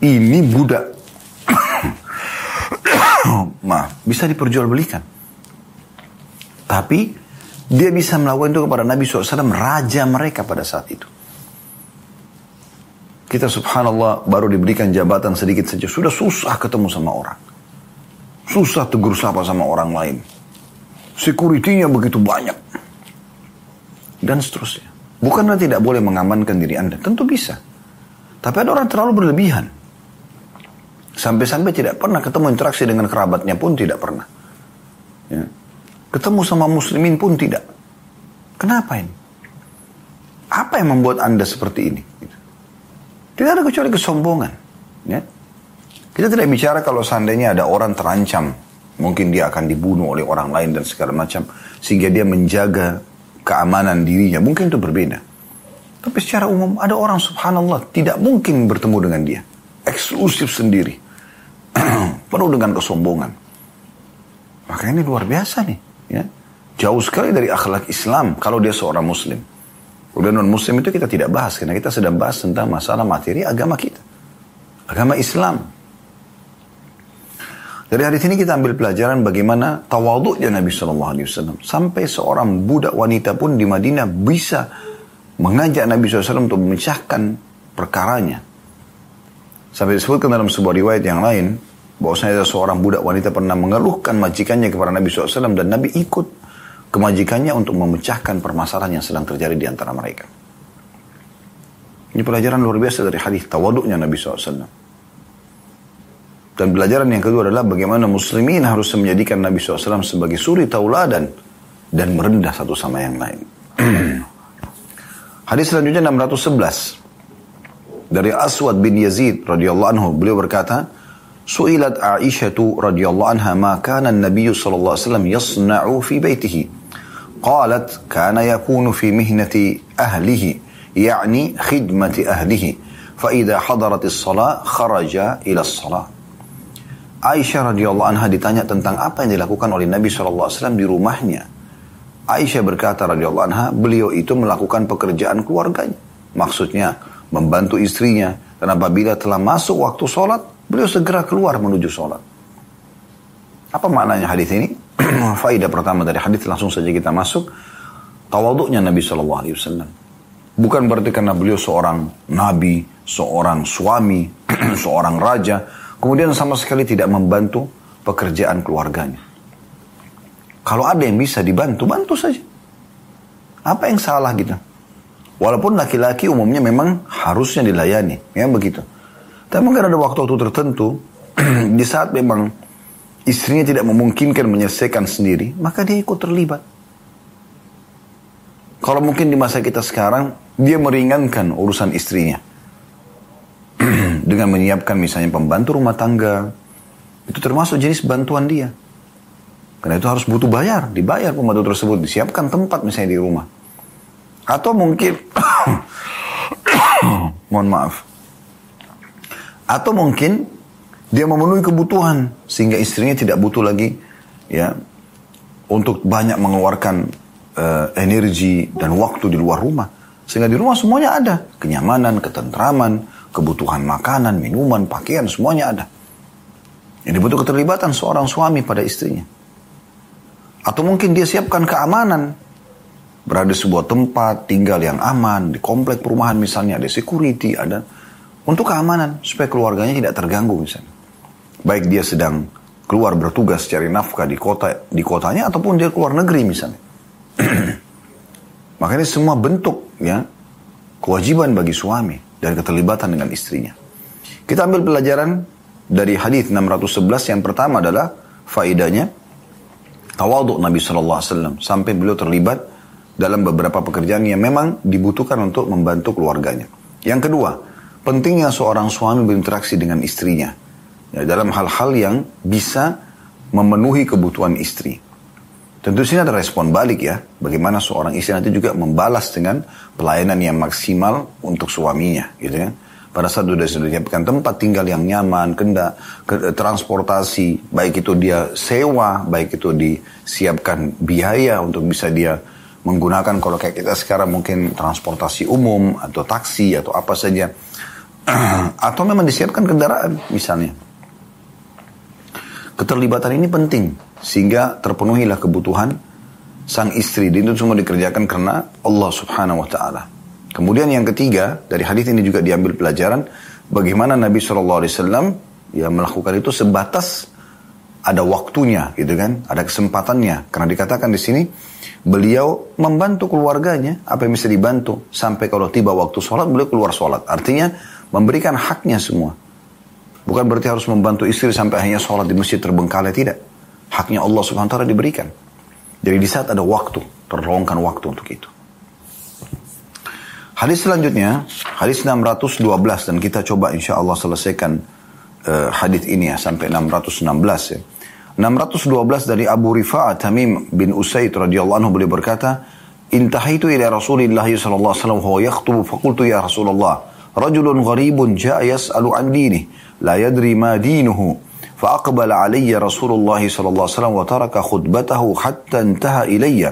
Ini budak. Maaf, bisa diperjualbelikan. Tapi dia bisa melakukan itu kepada Nabi SAW, raja mereka pada saat itu. Kita subhanallah baru diberikan jabatan sedikit saja. Sudah susah ketemu sama orang. Susah tegur sapa sama orang lain. Security-nya begitu banyak. Dan seterusnya. Bukanlah tidak boleh mengamankan diri Anda. Tentu bisa. Tapi ada orang terlalu berlebihan. Sampai-sampai tidak pernah ketemu interaksi dengan kerabatnya pun tidak pernah. Ya. Ketemu sama muslimin pun tidak. Kenapa ini? Apa yang membuat Anda seperti ini? Tidak ada kecuali kesombongan. Ya. Kita tidak bicara kalau seandainya ada orang terancam, mungkin dia akan dibunuh oleh orang lain dan segala macam, sehingga dia menjaga keamanan dirinya, mungkin itu berbeda. Tapi secara umum ada orang subhanallah tidak mungkin bertemu dengan dia. Eksklusif sendiri. Penuh dengan kesombongan. Maka ini luar biasa nih. Ya. Jauh sekali dari akhlak Islam kalau dia seorang muslim. Udah non muslim itu kita tidak bahas. Karena kita sedang bahas tentang masalah materi agama kita. Agama Islam. Dari hadis ini kita ambil pelajaran bagaimana tawaduknya Nabi Shallallahu Alaihi Wasallam. Sampai seorang budak wanita pun di Madinah bisa mengajak Nabi SAW untuk memecahkan perkaranya. Sampai disebutkan dalam sebuah riwayat yang lain, bahwasanya ada seorang budak wanita pernah mengeluhkan majikannya kepada Nabi SAW dan Nabi ikut ke majikannya untuk memecahkan permasalahan yang sedang terjadi di antara mereka. Ini pelajaran luar biasa dari hadis tawaduknya Nabi SAW. Dan pelajaran yang kedua adalah bagaimana muslimin harus menjadikan Nabi SAW sebagai suri tauladan dan merendah satu sama yang lain. Hadis selanjutnya 611 dari Aswad bin Yazid radhiyallahu anhu beliau berkata Su'ilat Aisyah radhiyallahu anha ma kana an-nabiy sallallahu alaihi wasallam yasna'u fi baitihi qalat kana yakunu fi mihnati ahlihi يعني خدمة أهله فإذا حضرت الصلاة خرج إلى الصلاة Aisyah radhiyallahu anha ditanya tentang apa yang dilakukan oleh Nabi SAW di rumahnya. Aisyah berkata radhiyallahu anha, beliau itu melakukan pekerjaan keluarganya. Maksudnya, membantu istrinya. Dan apabila telah masuk waktu sholat, beliau segera keluar menuju sholat. Apa maknanya hadis ini? Faidah pertama dari hadis langsung saja kita masuk. Tawaduknya Nabi SAW. Bukan berarti karena beliau seorang nabi, seorang suami, seorang raja, Kemudian sama sekali tidak membantu pekerjaan keluarganya. Kalau ada yang bisa dibantu, bantu saja. Apa yang salah gitu? Walaupun laki-laki umumnya memang harusnya dilayani, ya begitu. Tapi mungkin ada waktu-waktu tertentu di saat memang istrinya tidak memungkinkan menyelesaikan sendiri, maka dia ikut terlibat. Kalau mungkin di masa kita sekarang, dia meringankan urusan istrinya. Dengan menyiapkan misalnya pembantu rumah tangga, itu termasuk jenis bantuan dia. Karena itu harus butuh bayar, dibayar pembantu tersebut, disiapkan tempat misalnya di rumah. Atau mungkin, mohon maaf. Atau mungkin dia memenuhi kebutuhan sehingga istrinya tidak butuh lagi ya untuk banyak mengeluarkan uh, energi dan waktu di luar rumah. Sehingga di rumah semuanya ada. Kenyamanan, ketentraman, kebutuhan makanan, minuman, pakaian, semuanya ada. Ini butuh keterlibatan seorang suami pada istrinya. Atau mungkin dia siapkan keamanan berada di sebuah tempat, tinggal yang aman, di komplek perumahan misalnya, ada security, ada untuk keamanan, supaya keluarganya tidak terganggu misalnya. Baik dia sedang keluar bertugas cari nafkah di kota di kotanya ataupun dia keluar negeri misalnya. Makanya semua bentuk ya kewajiban bagi suami dan keterlibatan dengan istrinya. Kita ambil pelajaran dari hadis 611 yang pertama adalah faidahnya tawaduk Nabi SAW sampai beliau terlibat dalam beberapa pekerjaan yang memang dibutuhkan untuk membantu keluarganya. Yang kedua, pentingnya seorang suami berinteraksi dengan istrinya ya, dalam hal-hal yang bisa memenuhi kebutuhan istri. Tentu sini ada respon balik ya, bagaimana seorang istri nanti juga membalas dengan pelayanan yang maksimal untuk suaminya, gitu ya. Pada saat sudah disiapkan tempat tinggal yang nyaman, kenda, ke, transportasi, baik itu dia sewa, baik itu disiapkan biaya untuk bisa dia menggunakan kalau kayak kita sekarang mungkin transportasi umum atau taksi atau apa saja. Atau memang disiapkan kendaraan misalnya. Keterlibatan ini penting sehingga terpenuhilah kebutuhan sang istri. Dan itu semua dikerjakan karena Allah subhanahu wa ta'ala. Kemudian yang ketiga dari hadis ini juga diambil pelajaran bagaimana Nabi SAW ya melakukan itu sebatas ada waktunya gitu kan? Ada kesempatannya. Karena dikatakan di sini beliau membantu keluarganya apa yang bisa dibantu sampai kalau tiba waktu sholat beliau keluar sholat. Artinya memberikan haknya semua. Bukan berarti harus membantu istri sampai hanya sholat di masjid terbengkalai tidak. Haknya Allah subhanahu wa ta'ala diberikan. Jadi di saat ada waktu terlongkan waktu untuk itu. Hadis selanjutnya hadis 612 dan kita coba insya Allah selesaikan uh, hadis ini ya sampai 616 ya 612 dari Abu Rifa'ah Tamim bin Usaid radhiyallahu anhu beliau berkata, "Intahaitu ila Rasulillah sallallahu alaihi wasallam huwa yaktubu faqultu ya Rasulullah, rajulun gharibun ja'a yas'alu an dinihi, la yadri ma dinuhu." فأقبل علي رسول الله صلى الله عليه وسلم وترك خطبته حتى انتهى إلي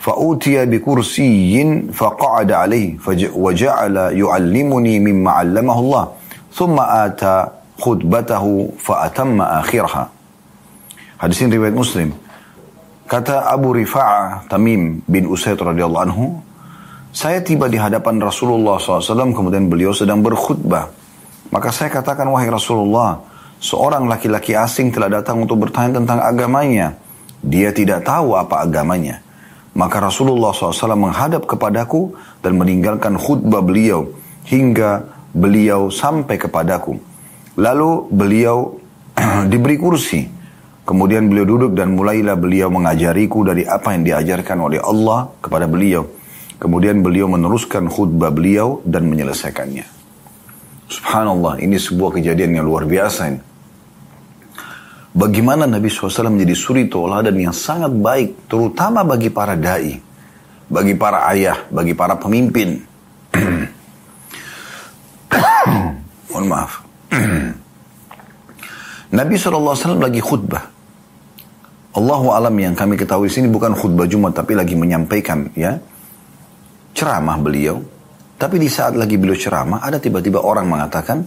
فأوتي بكرسي فقعد عليه وجعل يعلمني مما علمه الله ثم آتى خطبته فأتم آخرها Hadis ini riwayat Muslim. Kata Abu Rifa'ah Tamim bin Usaid radhiyallahu anhu, saya tiba di hadapan Rasulullah SAW kemudian beliau sedang berkhutbah. Maka saya katakan wahai Rasulullah, seorang laki-laki asing telah datang untuk bertanya tentang agamanya. Dia tidak tahu apa agamanya. Maka Rasulullah SAW menghadap kepadaku dan meninggalkan khutbah beliau hingga beliau sampai kepadaku. Lalu beliau diberi kursi Kemudian beliau duduk dan mulailah beliau mengajariku dari apa yang diajarkan oleh Allah kepada beliau. Kemudian beliau meneruskan khutbah beliau dan menyelesaikannya. Subhanallah, ini sebuah kejadian yang luar biasa ini. Bagaimana Nabi SAW menjadi suri tauladan yang sangat baik, terutama bagi para da'i, bagi para ayah, bagi para pemimpin. Mohon maaf. Nabi SAW lagi khutbah. Allahu alam yang kami ketahui sini bukan khutbah Jumat tapi lagi menyampaikan ya ceramah beliau. Tapi di saat lagi beliau ceramah ada tiba-tiba orang mengatakan,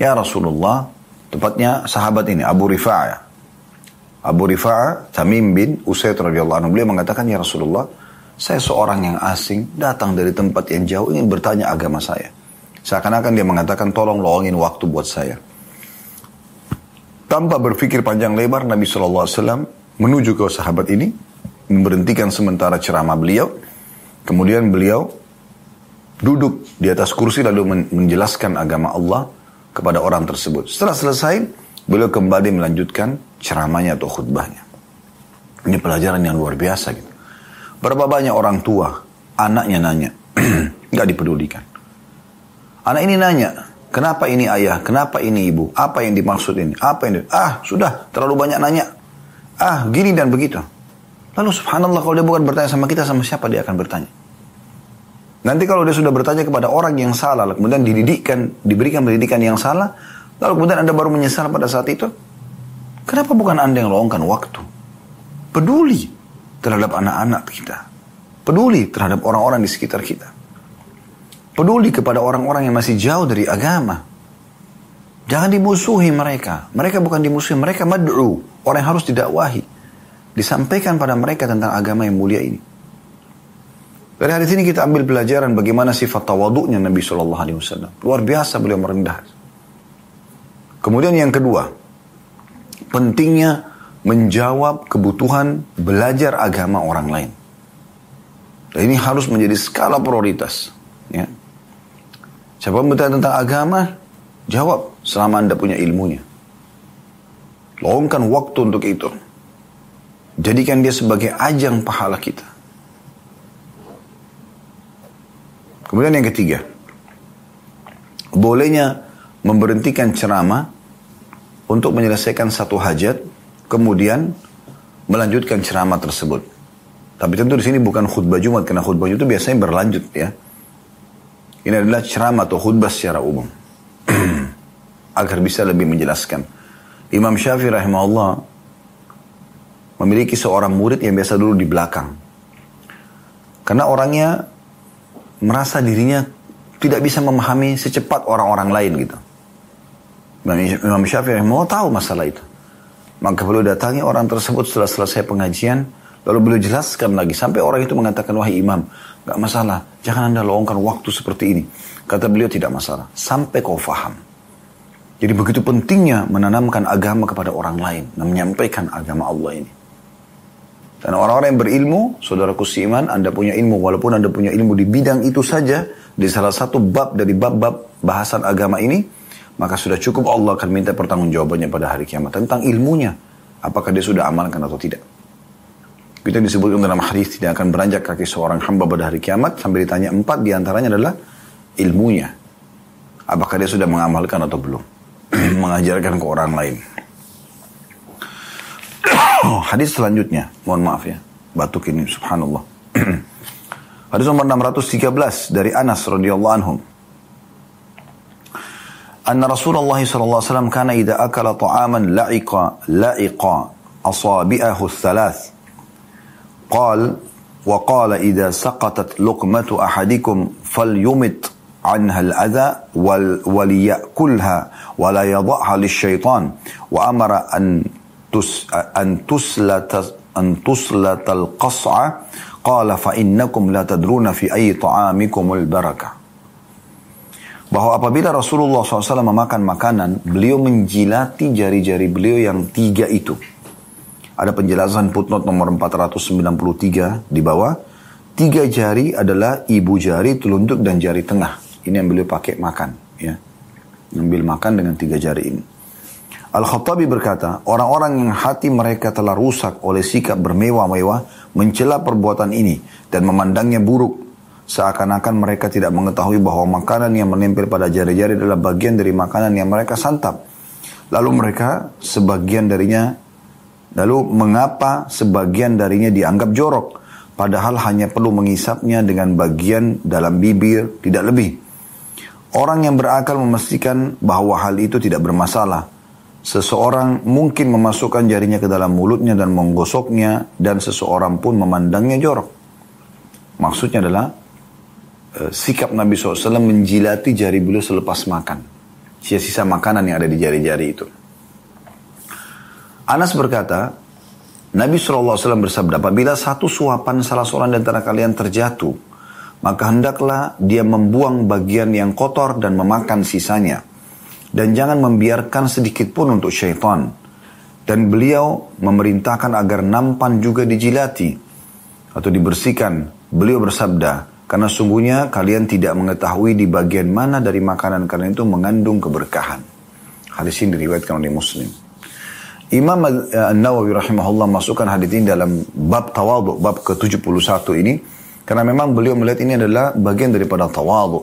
"Ya Rasulullah," tepatnya sahabat ini Abu Rifa'ah. Abu Rifa'ah Tamim bin Usaid radhiyallahu anhu beliau mengatakan, "Ya Rasulullah, saya seorang yang asing datang dari tempat yang jauh ingin bertanya agama saya." Seakan-akan dia mengatakan, "Tolong luangin waktu buat saya." Tanpa berpikir panjang lebar, Nabi SAW menuju ke sahabat ini, memberhentikan sementara ceramah beliau, kemudian beliau duduk di atas kursi lalu menjelaskan agama Allah kepada orang tersebut. Setelah selesai, beliau kembali melanjutkan ceramahnya atau khutbahnya. Ini pelajaran yang luar biasa gitu. Berapa banyak orang tua, anaknya nanya, nggak dipedulikan. Anak ini nanya, kenapa ini ayah, kenapa ini ibu, apa yang dimaksud ini, apa yang, ah sudah terlalu banyak nanya, ah gini dan begitu. Lalu subhanallah kalau dia bukan bertanya sama kita, sama siapa dia akan bertanya. Nanti kalau dia sudah bertanya kepada orang yang salah, kemudian dididikkan, diberikan pendidikan yang salah, lalu kemudian anda baru menyesal pada saat itu, kenapa bukan anda yang luangkan waktu? Peduli terhadap anak-anak kita. Peduli terhadap orang-orang di sekitar kita. Peduli kepada orang-orang yang masih jauh dari agama. Jangan dimusuhi mereka. Mereka bukan dimusuhi, mereka mad'u. Orang yang harus didakwahi. Disampaikan pada mereka tentang agama yang mulia ini. Dari hadis ini kita ambil pelajaran bagaimana sifat tawaduknya Nabi Shallallahu Alaihi Wasallam. Luar biasa beliau merendah. Kemudian yang kedua, pentingnya menjawab kebutuhan belajar agama orang lain. Dan ini harus menjadi skala prioritas. Ya. Siapa bertanya tentang agama, jawab selama Anda punya ilmunya. Luangkan waktu untuk itu. Jadikan dia sebagai ajang pahala kita. Kemudian yang ketiga, bolehnya memberhentikan ceramah untuk menyelesaikan satu hajat, kemudian melanjutkan ceramah tersebut. Tapi tentu di sini bukan khutbah Jumat karena khutbah Jumat itu biasanya berlanjut ya. Ini adalah ceramah atau khutbah secara umum. Agar bisa lebih menjelaskan. Imam Syafi'i rahimahullah memiliki seorang murid yang biasa dulu di belakang. Karena orangnya merasa dirinya tidak bisa memahami secepat orang-orang lain gitu. Imam Syafi'i rahimahullah tahu masalah itu. Maka beliau datangi orang tersebut setelah selesai pengajian, lalu beliau jelaskan lagi sampai orang itu mengatakan wahai imam, Gak masalah. Jangan anda luangkan waktu seperti ini. Kata beliau tidak masalah. Sampai kau faham. Jadi begitu pentingnya menanamkan agama kepada orang lain. Dan menyampaikan agama Allah ini. Dan orang-orang yang berilmu, saudaraku iman, anda punya ilmu. Walaupun anda punya ilmu di bidang itu saja. Di salah satu bab dari bab-bab bahasan agama ini. Maka sudah cukup Allah akan minta pertanggungjawabannya pada hari kiamat. Tentang ilmunya. Apakah dia sudah amalkan atau tidak. Kita disebutkan dalam hadis tidak akan beranjak kaki seorang hamba pada hari kiamat sampai ditanya empat di antaranya adalah ilmunya. Apakah dia sudah mengamalkan atau belum? Mengajarkan ke orang lain. hadis selanjutnya, mohon maaf ya, batuk ini subhanallah. hadis nomor 613 dari Anas radhiyallahu anhu. Anna Rasulullah sallallahu alaihi wasallam kana idza akala ta'aman la'iqa la'iqa asabi'ahu thalath قال وقال إذا سقطت لقمة أحدكم فليمت عنها الأذى وليأكلها ولا يضعها للشيطان. وأمر أن تس أن تسلت أن تسلت القصع. قال فإنكم لا تدرون في أي طعامكم البركة. Bahwa apabila Rasulullah SAW memakan makanan, beliau menjilati jari-jari beliau yang tiga itu. Ada penjelasan footnote nomor 493 di bawah. Tiga jari adalah ibu jari, telunjuk, dan jari tengah. Ini yang beliau pakai makan. ya Ambil makan dengan tiga jari ini. Al-Khattabi berkata, orang-orang yang hati mereka telah rusak oleh sikap bermewah-mewah, mencela perbuatan ini, dan memandangnya buruk, seakan-akan mereka tidak mengetahui bahwa makanan yang menempel pada jari-jari adalah bagian dari makanan yang mereka santap. Lalu mereka, sebagian darinya Lalu mengapa sebagian darinya dianggap jorok? Padahal hanya perlu mengisapnya dengan bagian dalam bibir, tidak lebih. Orang yang berakal memastikan bahwa hal itu tidak bermasalah. Seseorang mungkin memasukkan jarinya ke dalam mulutnya dan menggosoknya dan seseorang pun memandangnya jorok. Maksudnya adalah e, sikap Nabi SAW menjilati jari beliau selepas makan. Sisa-sisa makanan yang ada di jari-jari itu. Anas berkata, Nabi SAW bersabda, apabila satu suapan salah seorang di antara kalian terjatuh, maka hendaklah dia membuang bagian yang kotor dan memakan sisanya. Dan jangan membiarkan sedikit pun untuk syaitan. Dan beliau memerintahkan agar nampan juga dijilati atau dibersihkan. Beliau bersabda, Karena sungguhnya kalian tidak mengetahui di bagian mana dari makanan karena itu mengandung keberkahan. Hadis ini diriwayatkan oleh Muslim. Imam An-Nawawi rahimahullah masukkan hadis ini dalam bab tawadhu, bab ke-71 ini. Karena memang beliau melihat ini adalah bagian daripada tawadhu.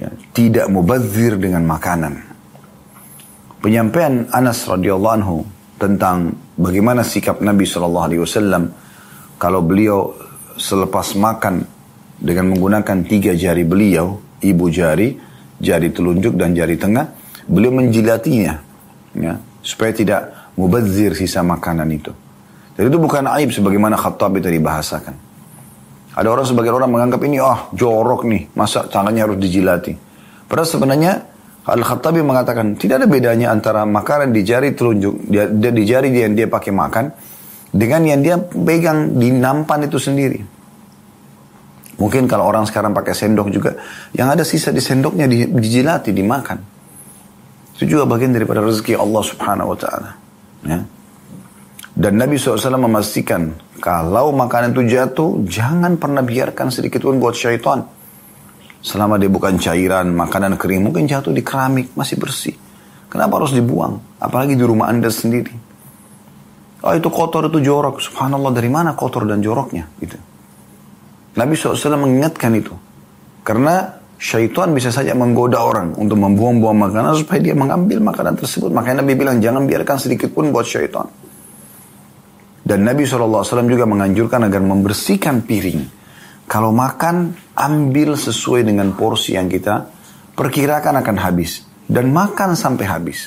Ya, tidak mubazir dengan makanan. Penyampaian Anas radhiyallahu anhu tentang bagaimana sikap Nabi Shallallahu alaihi wasallam kalau beliau selepas makan dengan menggunakan tiga jari beliau, ibu jari, jari telunjuk dan jari tengah, beliau menjilatinya, ya, supaya tidak mubazir sisa makanan itu. Jadi itu bukan aib sebagaimana Khattabi tadi bahasakan. Ada orang sebagian orang menganggap ini, oh, jorok nih, masa tangannya harus dijilati. Padahal sebenarnya Al-Khattabi mengatakan tidak ada bedanya antara makanan di jari telunjuk, dia, dia di jari yang dia pakai makan, dengan yang dia pegang di nampan itu sendiri. Mungkin kalau orang sekarang pakai sendok juga, yang ada sisa di sendoknya di, dijilati, dimakan. Itu juga bagian daripada rezeki Allah subhanahu wa ta'ala. Ya. Dan Nabi SAW memastikan, kalau makanan itu jatuh, jangan pernah biarkan sedikit pun buat syaitan. Selama dia bukan cairan, makanan kering, mungkin jatuh di keramik, masih bersih. Kenapa harus dibuang? Apalagi di rumah anda sendiri. Oh itu kotor, itu jorok. Subhanallah, dari mana kotor dan joroknya? Gitu. Nabi SAW mengingatkan itu. Karena syaitan bisa saja menggoda orang untuk membuang-buang makanan supaya dia mengambil makanan tersebut. Makanya Nabi bilang jangan biarkan sedikit pun buat syaitan. Dan Nabi SAW juga menganjurkan agar membersihkan piring. Kalau makan, ambil sesuai dengan porsi yang kita perkirakan akan habis. Dan makan sampai habis.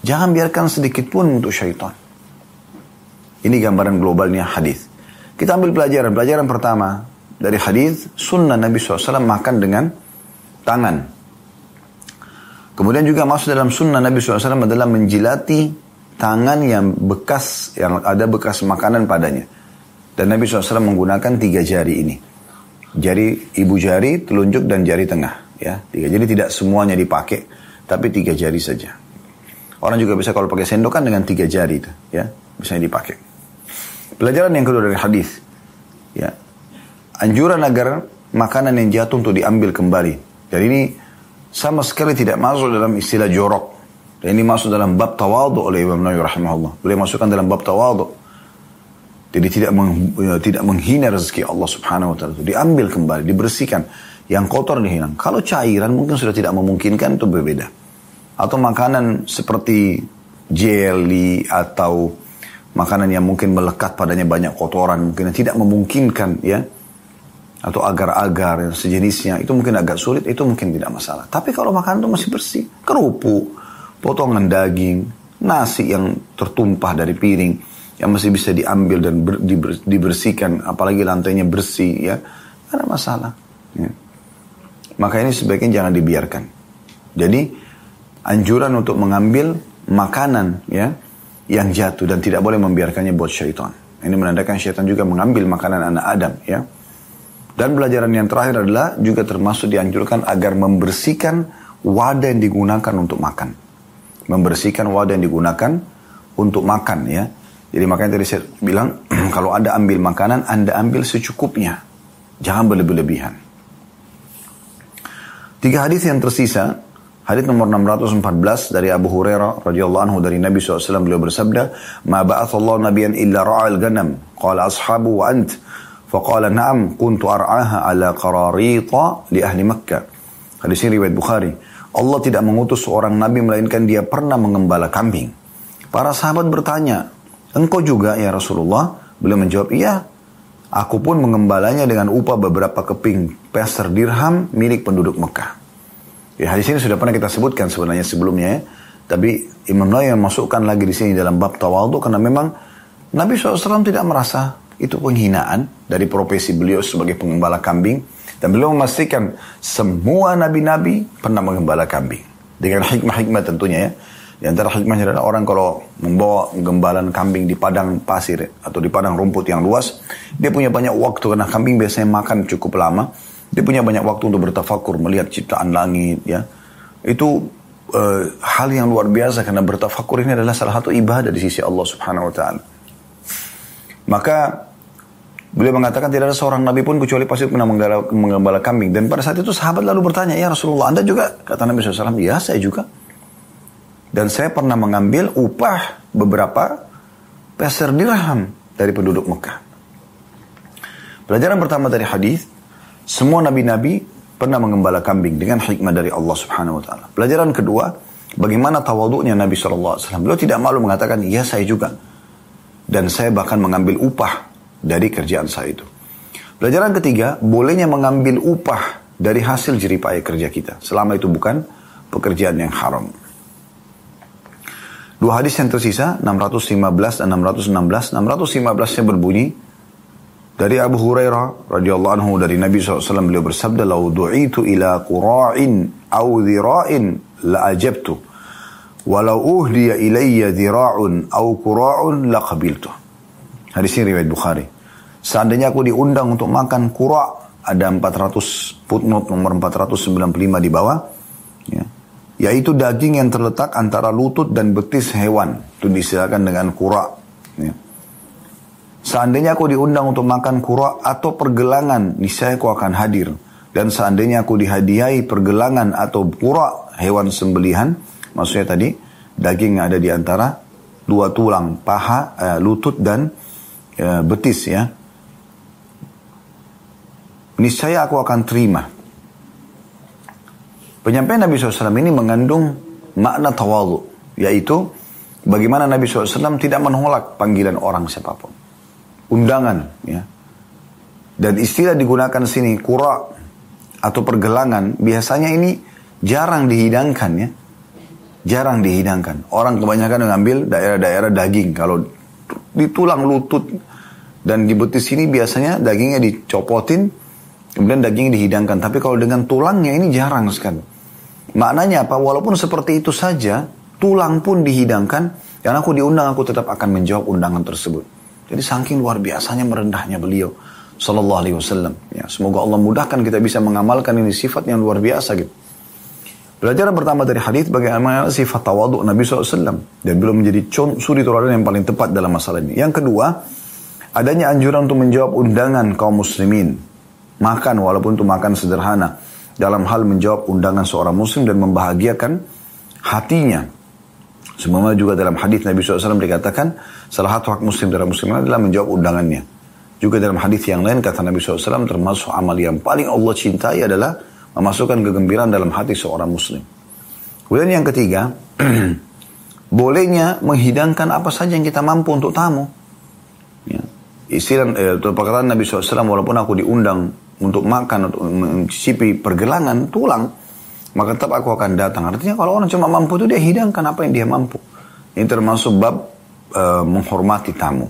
Jangan biarkan sedikit pun untuk syaitan. Ini gambaran globalnya hadis. Kita ambil pelajaran. Pelajaran pertama, dari hadis sunnah Nabi SAW makan dengan tangan. Kemudian juga masuk dalam sunnah Nabi SAW adalah menjilati tangan yang bekas, yang ada bekas makanan padanya. Dan Nabi SAW menggunakan tiga jari ini. Jari ibu jari, telunjuk, dan jari tengah. Ya, tiga. Jadi tidak semuanya dipakai, tapi tiga jari saja. Orang juga bisa kalau pakai sendokan dengan tiga jari itu, ya, bisa dipakai. Pelajaran yang kedua dari hadis, ya, anjuran agar makanan yang jatuh untuk diambil kembali. Jadi ini sama sekali tidak masuk dalam istilah jorok. Dan ini masuk dalam bab tawadhu oleh Imam Nawawi rahimahullah. Boleh masukkan dalam bab tawadhu. Jadi tidak meng, ya, tidak menghina rezeki Allah Subhanahu wa taala. Diambil kembali, dibersihkan. Yang kotor dihilang. Kalau cairan mungkin sudah tidak memungkinkan itu berbeda. Atau makanan seperti jelly atau makanan yang mungkin melekat padanya banyak kotoran mungkin tidak memungkinkan ya atau agar-agar yang sejenisnya itu mungkin agak sulit itu mungkin tidak masalah. Tapi kalau makanan itu masih bersih kerupuk potongan daging nasi yang tertumpah dari piring yang masih bisa diambil dan ber, diber, dibersihkan apalagi lantainya bersih ya ada masalah ya. maka ini sebaiknya jangan dibiarkan. Jadi anjuran untuk mengambil makanan ya yang jatuh dan tidak boleh membiarkannya buat syaitan. Ini menandakan syaitan juga mengambil makanan anak Adam ya dan pelajaran yang terakhir adalah juga termasuk dianjurkan agar membersihkan wadah yang digunakan untuk makan. Membersihkan wadah yang digunakan untuk makan ya. Jadi makanya tadi saya bilang kalau Anda ambil makanan, Anda ambil secukupnya. Jangan berlebih-lebihan. Tiga hadis yang tersisa, hadis nomor 614 dari Abu Hurairah radhiyallahu anhu dari Nabi SAW beliau bersabda, "Ma ba'athallahu nabiyyan illa ra'al ganam." Qala ashabu wa ant Faqala na'am kuntu ar'aha ala qararita li ahli Makkah. Hadis ini riwayat Bukhari. Allah tidak mengutus seorang nabi melainkan dia pernah mengembala kambing. Para sahabat bertanya, engkau juga ya Rasulullah? Beliau menjawab, iya. Aku pun mengembalanya dengan upah beberapa keping peser dirham milik penduduk Mekah. Ya, hadis ini sudah pernah kita sebutkan sebenarnya sebelumnya ya. Tapi Imam Nawawi masukkan lagi di sini dalam bab tawadhu karena memang Nabi SAW tidak merasa itu penghinaan dari profesi beliau sebagai pengembala kambing. Dan beliau memastikan semua nabi-nabi pernah mengembala kambing. Dengan hikmah-hikmah tentunya ya. Di antara hikmahnya adalah orang kalau membawa gembalan kambing di padang pasir atau di padang rumput yang luas, dia punya banyak waktu karena kambing biasanya makan cukup lama. Dia punya banyak waktu untuk bertafakur, melihat ciptaan langit ya. Itu uh, hal yang luar biasa karena bertafakur ini adalah salah satu ibadah di sisi Allah Subhanahu wa taala. Maka Beliau mengatakan tidak ada seorang nabi pun kecuali pasti pernah menggembala, menggembala kambing. Dan pada saat itu sahabat lalu bertanya, ya Rasulullah Anda juga? Kata Nabi SAW, ya saya juga. Dan saya pernah mengambil upah beberapa peser dirham dari penduduk Mekah. Pelajaran pertama dari hadis, semua nabi-nabi pernah mengembala kambing dengan hikmah dari Allah Subhanahu wa taala. Pelajaran kedua, bagaimana tawaduknya Nabi SAW. Beliau tidak malu mengatakan, "Ya, saya juga." Dan saya bahkan mengambil upah dari kerjaan saya itu. Pelajaran ketiga, bolehnya mengambil upah dari hasil jeripaya kerja kita. Selama itu bukan pekerjaan yang haram. Dua hadis yang tersisa, 615 dan 616. 615 nya berbunyi, dari Abu Hurairah radhiyallahu anhu dari Nabi SAW beliau bersabda, "Lau du'itu ila qura'in au dhira'in la ajabtu. Walau uhdiya ilayya dhira'un au qura'un la qabiltu." Hadis ini riwayat Bukhari. Seandainya aku diundang untuk makan kura, ada 400 footnote nomor 495 di bawah, ya yaitu daging yang terletak antara lutut dan betis hewan. Itu disilakan dengan kura. Ya. Seandainya aku diundang untuk makan kura atau pergelangan, niscaya aku akan hadir. Dan seandainya aku dihadiahi pergelangan atau kura hewan sembelihan, maksudnya tadi daging yang ada di antara dua tulang, paha, eh, lutut dan eh, betis ya. Niscaya aku akan terima. Penyampaian Nabi SAW ini mengandung makna tawadu, yaitu bagaimana Nabi SAW tidak menolak panggilan orang siapa pun. Undangan, ya. Dan istilah digunakan sini, kura atau pergelangan, biasanya ini jarang dihidangkan ya. Jarang dihidangkan. Orang kebanyakan mengambil daerah-daerah daging. Kalau di tulang lutut dan di betis ini biasanya dagingnya dicopotin, kemudian dagingnya dihidangkan. Tapi kalau dengan tulangnya ini jarang sekali. Maknanya apa? Walaupun seperti itu saja, tulang pun dihidangkan, dan aku diundang, aku tetap akan menjawab undangan tersebut. Jadi saking luar biasanya merendahnya beliau, Sallallahu Alaihi Wasallam. Ya, semoga Allah mudahkan kita bisa mengamalkan ini sifat yang luar biasa gitu. Pelajaran pertama dari hadis bagaimana sifat tawaduk Nabi SAW dan belum menjadi suri teladan yang paling tepat dalam masalah ini. Yang kedua, adanya anjuran untuk menjawab undangan kaum muslimin. Makan walaupun itu makan sederhana dalam hal menjawab undangan seorang muslim dan membahagiakan hatinya. Semua juga dalam hadis Nabi SAW dikatakan salah satu hak muslim dalam muslim adalah menjawab undangannya. Juga dalam hadis yang lain kata Nabi SAW termasuk amal yang paling Allah cintai adalah memasukkan kegembiraan dalam hati seorang muslim. Kemudian yang ketiga, bolehnya menghidangkan apa saja yang kita mampu untuk tamu. Istilah eh, perkataan Nabi SAW walaupun aku diundang untuk makan, untuk mencicipi pergelangan tulang, maka tetap aku akan datang. Artinya kalau orang cuma mampu itu dia hidangkan apa yang dia mampu. Ini termasuk bab e, menghormati tamu.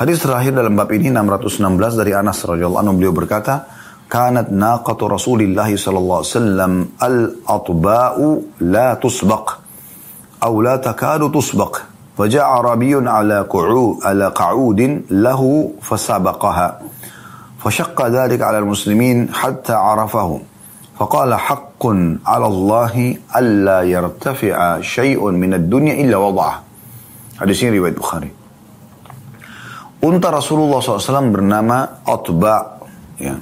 Hadis terakhir dalam bab ini 616 dari Anas radhiyallahu anhu beliau berkata, "Kanat naqatu Rasulillah sallallahu alaihi wasallam al-atba'u la tusbaq aw la takadu tusbaq." فجاء عربي على قعود على قعود له فسبقها فشق ذلك على المسلمين حتى عرفه فقال حق على الله ألا يرتفع شيء من الدنيا إلا وضعه hadis ini riwayat Bukhari unta Rasulullah SAW bernama Atba ya.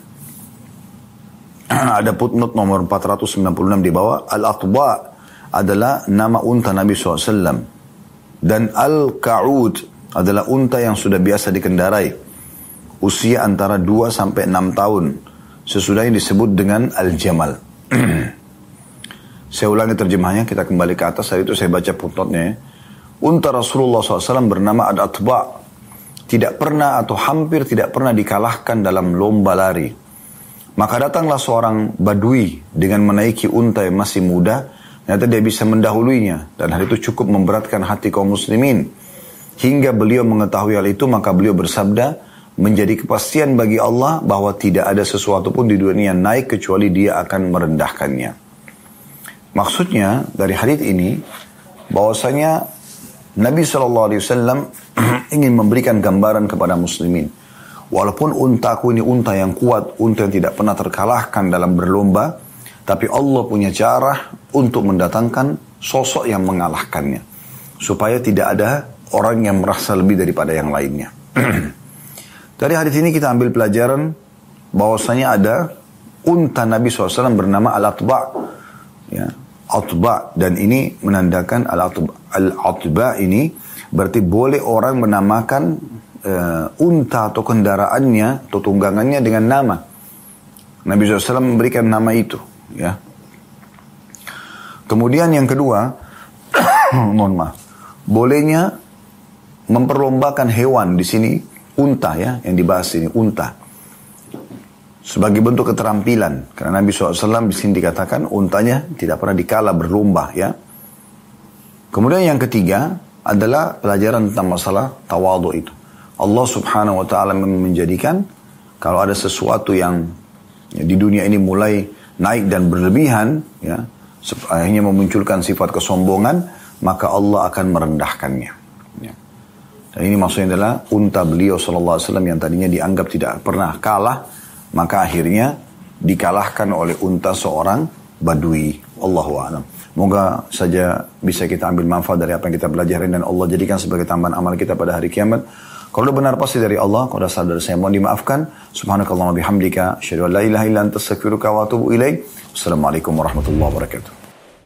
ada putnot nomor 496 di bawah Al-Atba adalah nama unta Nabi SAW dan Al-Ka'ud adalah unta yang sudah biasa dikendarai usia antara 2 sampai 6 tahun. Sesudah yang disebut dengan Al-Jamal. saya ulangi terjemahnya, kita kembali ke atas. Hari itu saya baca putnotnya ya. Unta Rasulullah SAW bernama Ad-Atba. Tidak pernah atau hampir tidak pernah dikalahkan dalam lomba lari. Maka datanglah seorang badui dengan menaiki unta yang masih muda. Ternyata dia bisa mendahuluinya. Dan hal itu cukup memberatkan hati kaum muslimin. Hingga beliau mengetahui hal itu maka beliau bersabda, menjadi kepastian bagi Allah bahwa tidak ada sesuatu pun di dunia naik kecuali dia akan merendahkannya. Maksudnya dari hadis ini bahwasanya Nabi SAW ingin memberikan gambaran kepada muslimin. Walaupun untaku ini unta yang kuat, unta yang tidak pernah terkalahkan dalam berlomba, tapi Allah punya cara untuk mendatangkan sosok yang mengalahkannya. Supaya tidak ada orang yang merasa lebih daripada yang lainnya. Dari hadis ini kita ambil pelajaran bahwasanya ada unta Nabi SAW bernama Al-Atba. Ya, Atba dan ini menandakan Al-Atba ini berarti boleh orang menamakan uh, unta atau kendaraannya atau tunggangannya dengan nama. Nabi SAW memberikan nama itu. Ya. Kemudian yang kedua, mohon maaf, bolehnya memperlombakan hewan di sini unta ya yang dibahas ini unta. Sebagai bentuk keterampilan karena Nabi SAW di sini dikatakan untanya tidak pernah dikala berlomba ya. Kemudian yang ketiga adalah pelajaran tentang masalah tawadu itu. Allah Subhanahu Wa Taala menjadikan kalau ada sesuatu yang ya, di dunia ini mulai naik dan berlebihan ya akhirnya memunculkan sifat kesombongan maka Allah akan merendahkannya ya. dan ini maksudnya adalah unta beliau SAW yang tadinya dianggap tidak pernah kalah maka akhirnya dikalahkan oleh unta seorang badui Allahu a'lam Moga saja bisa kita ambil manfaat dari apa yang kita pelajari dan Allah jadikan sebagai tambahan amal kita pada hari kiamat. Kalau benar pasti dari Allah, kalau salah dari saya mohon dimaafkan. Subhanakallah bihamdika, syadu la ilaha illa anta astaghfiruka wa atubu ilaik. Wassalamualaikum warahmatullahi wabarakatuh.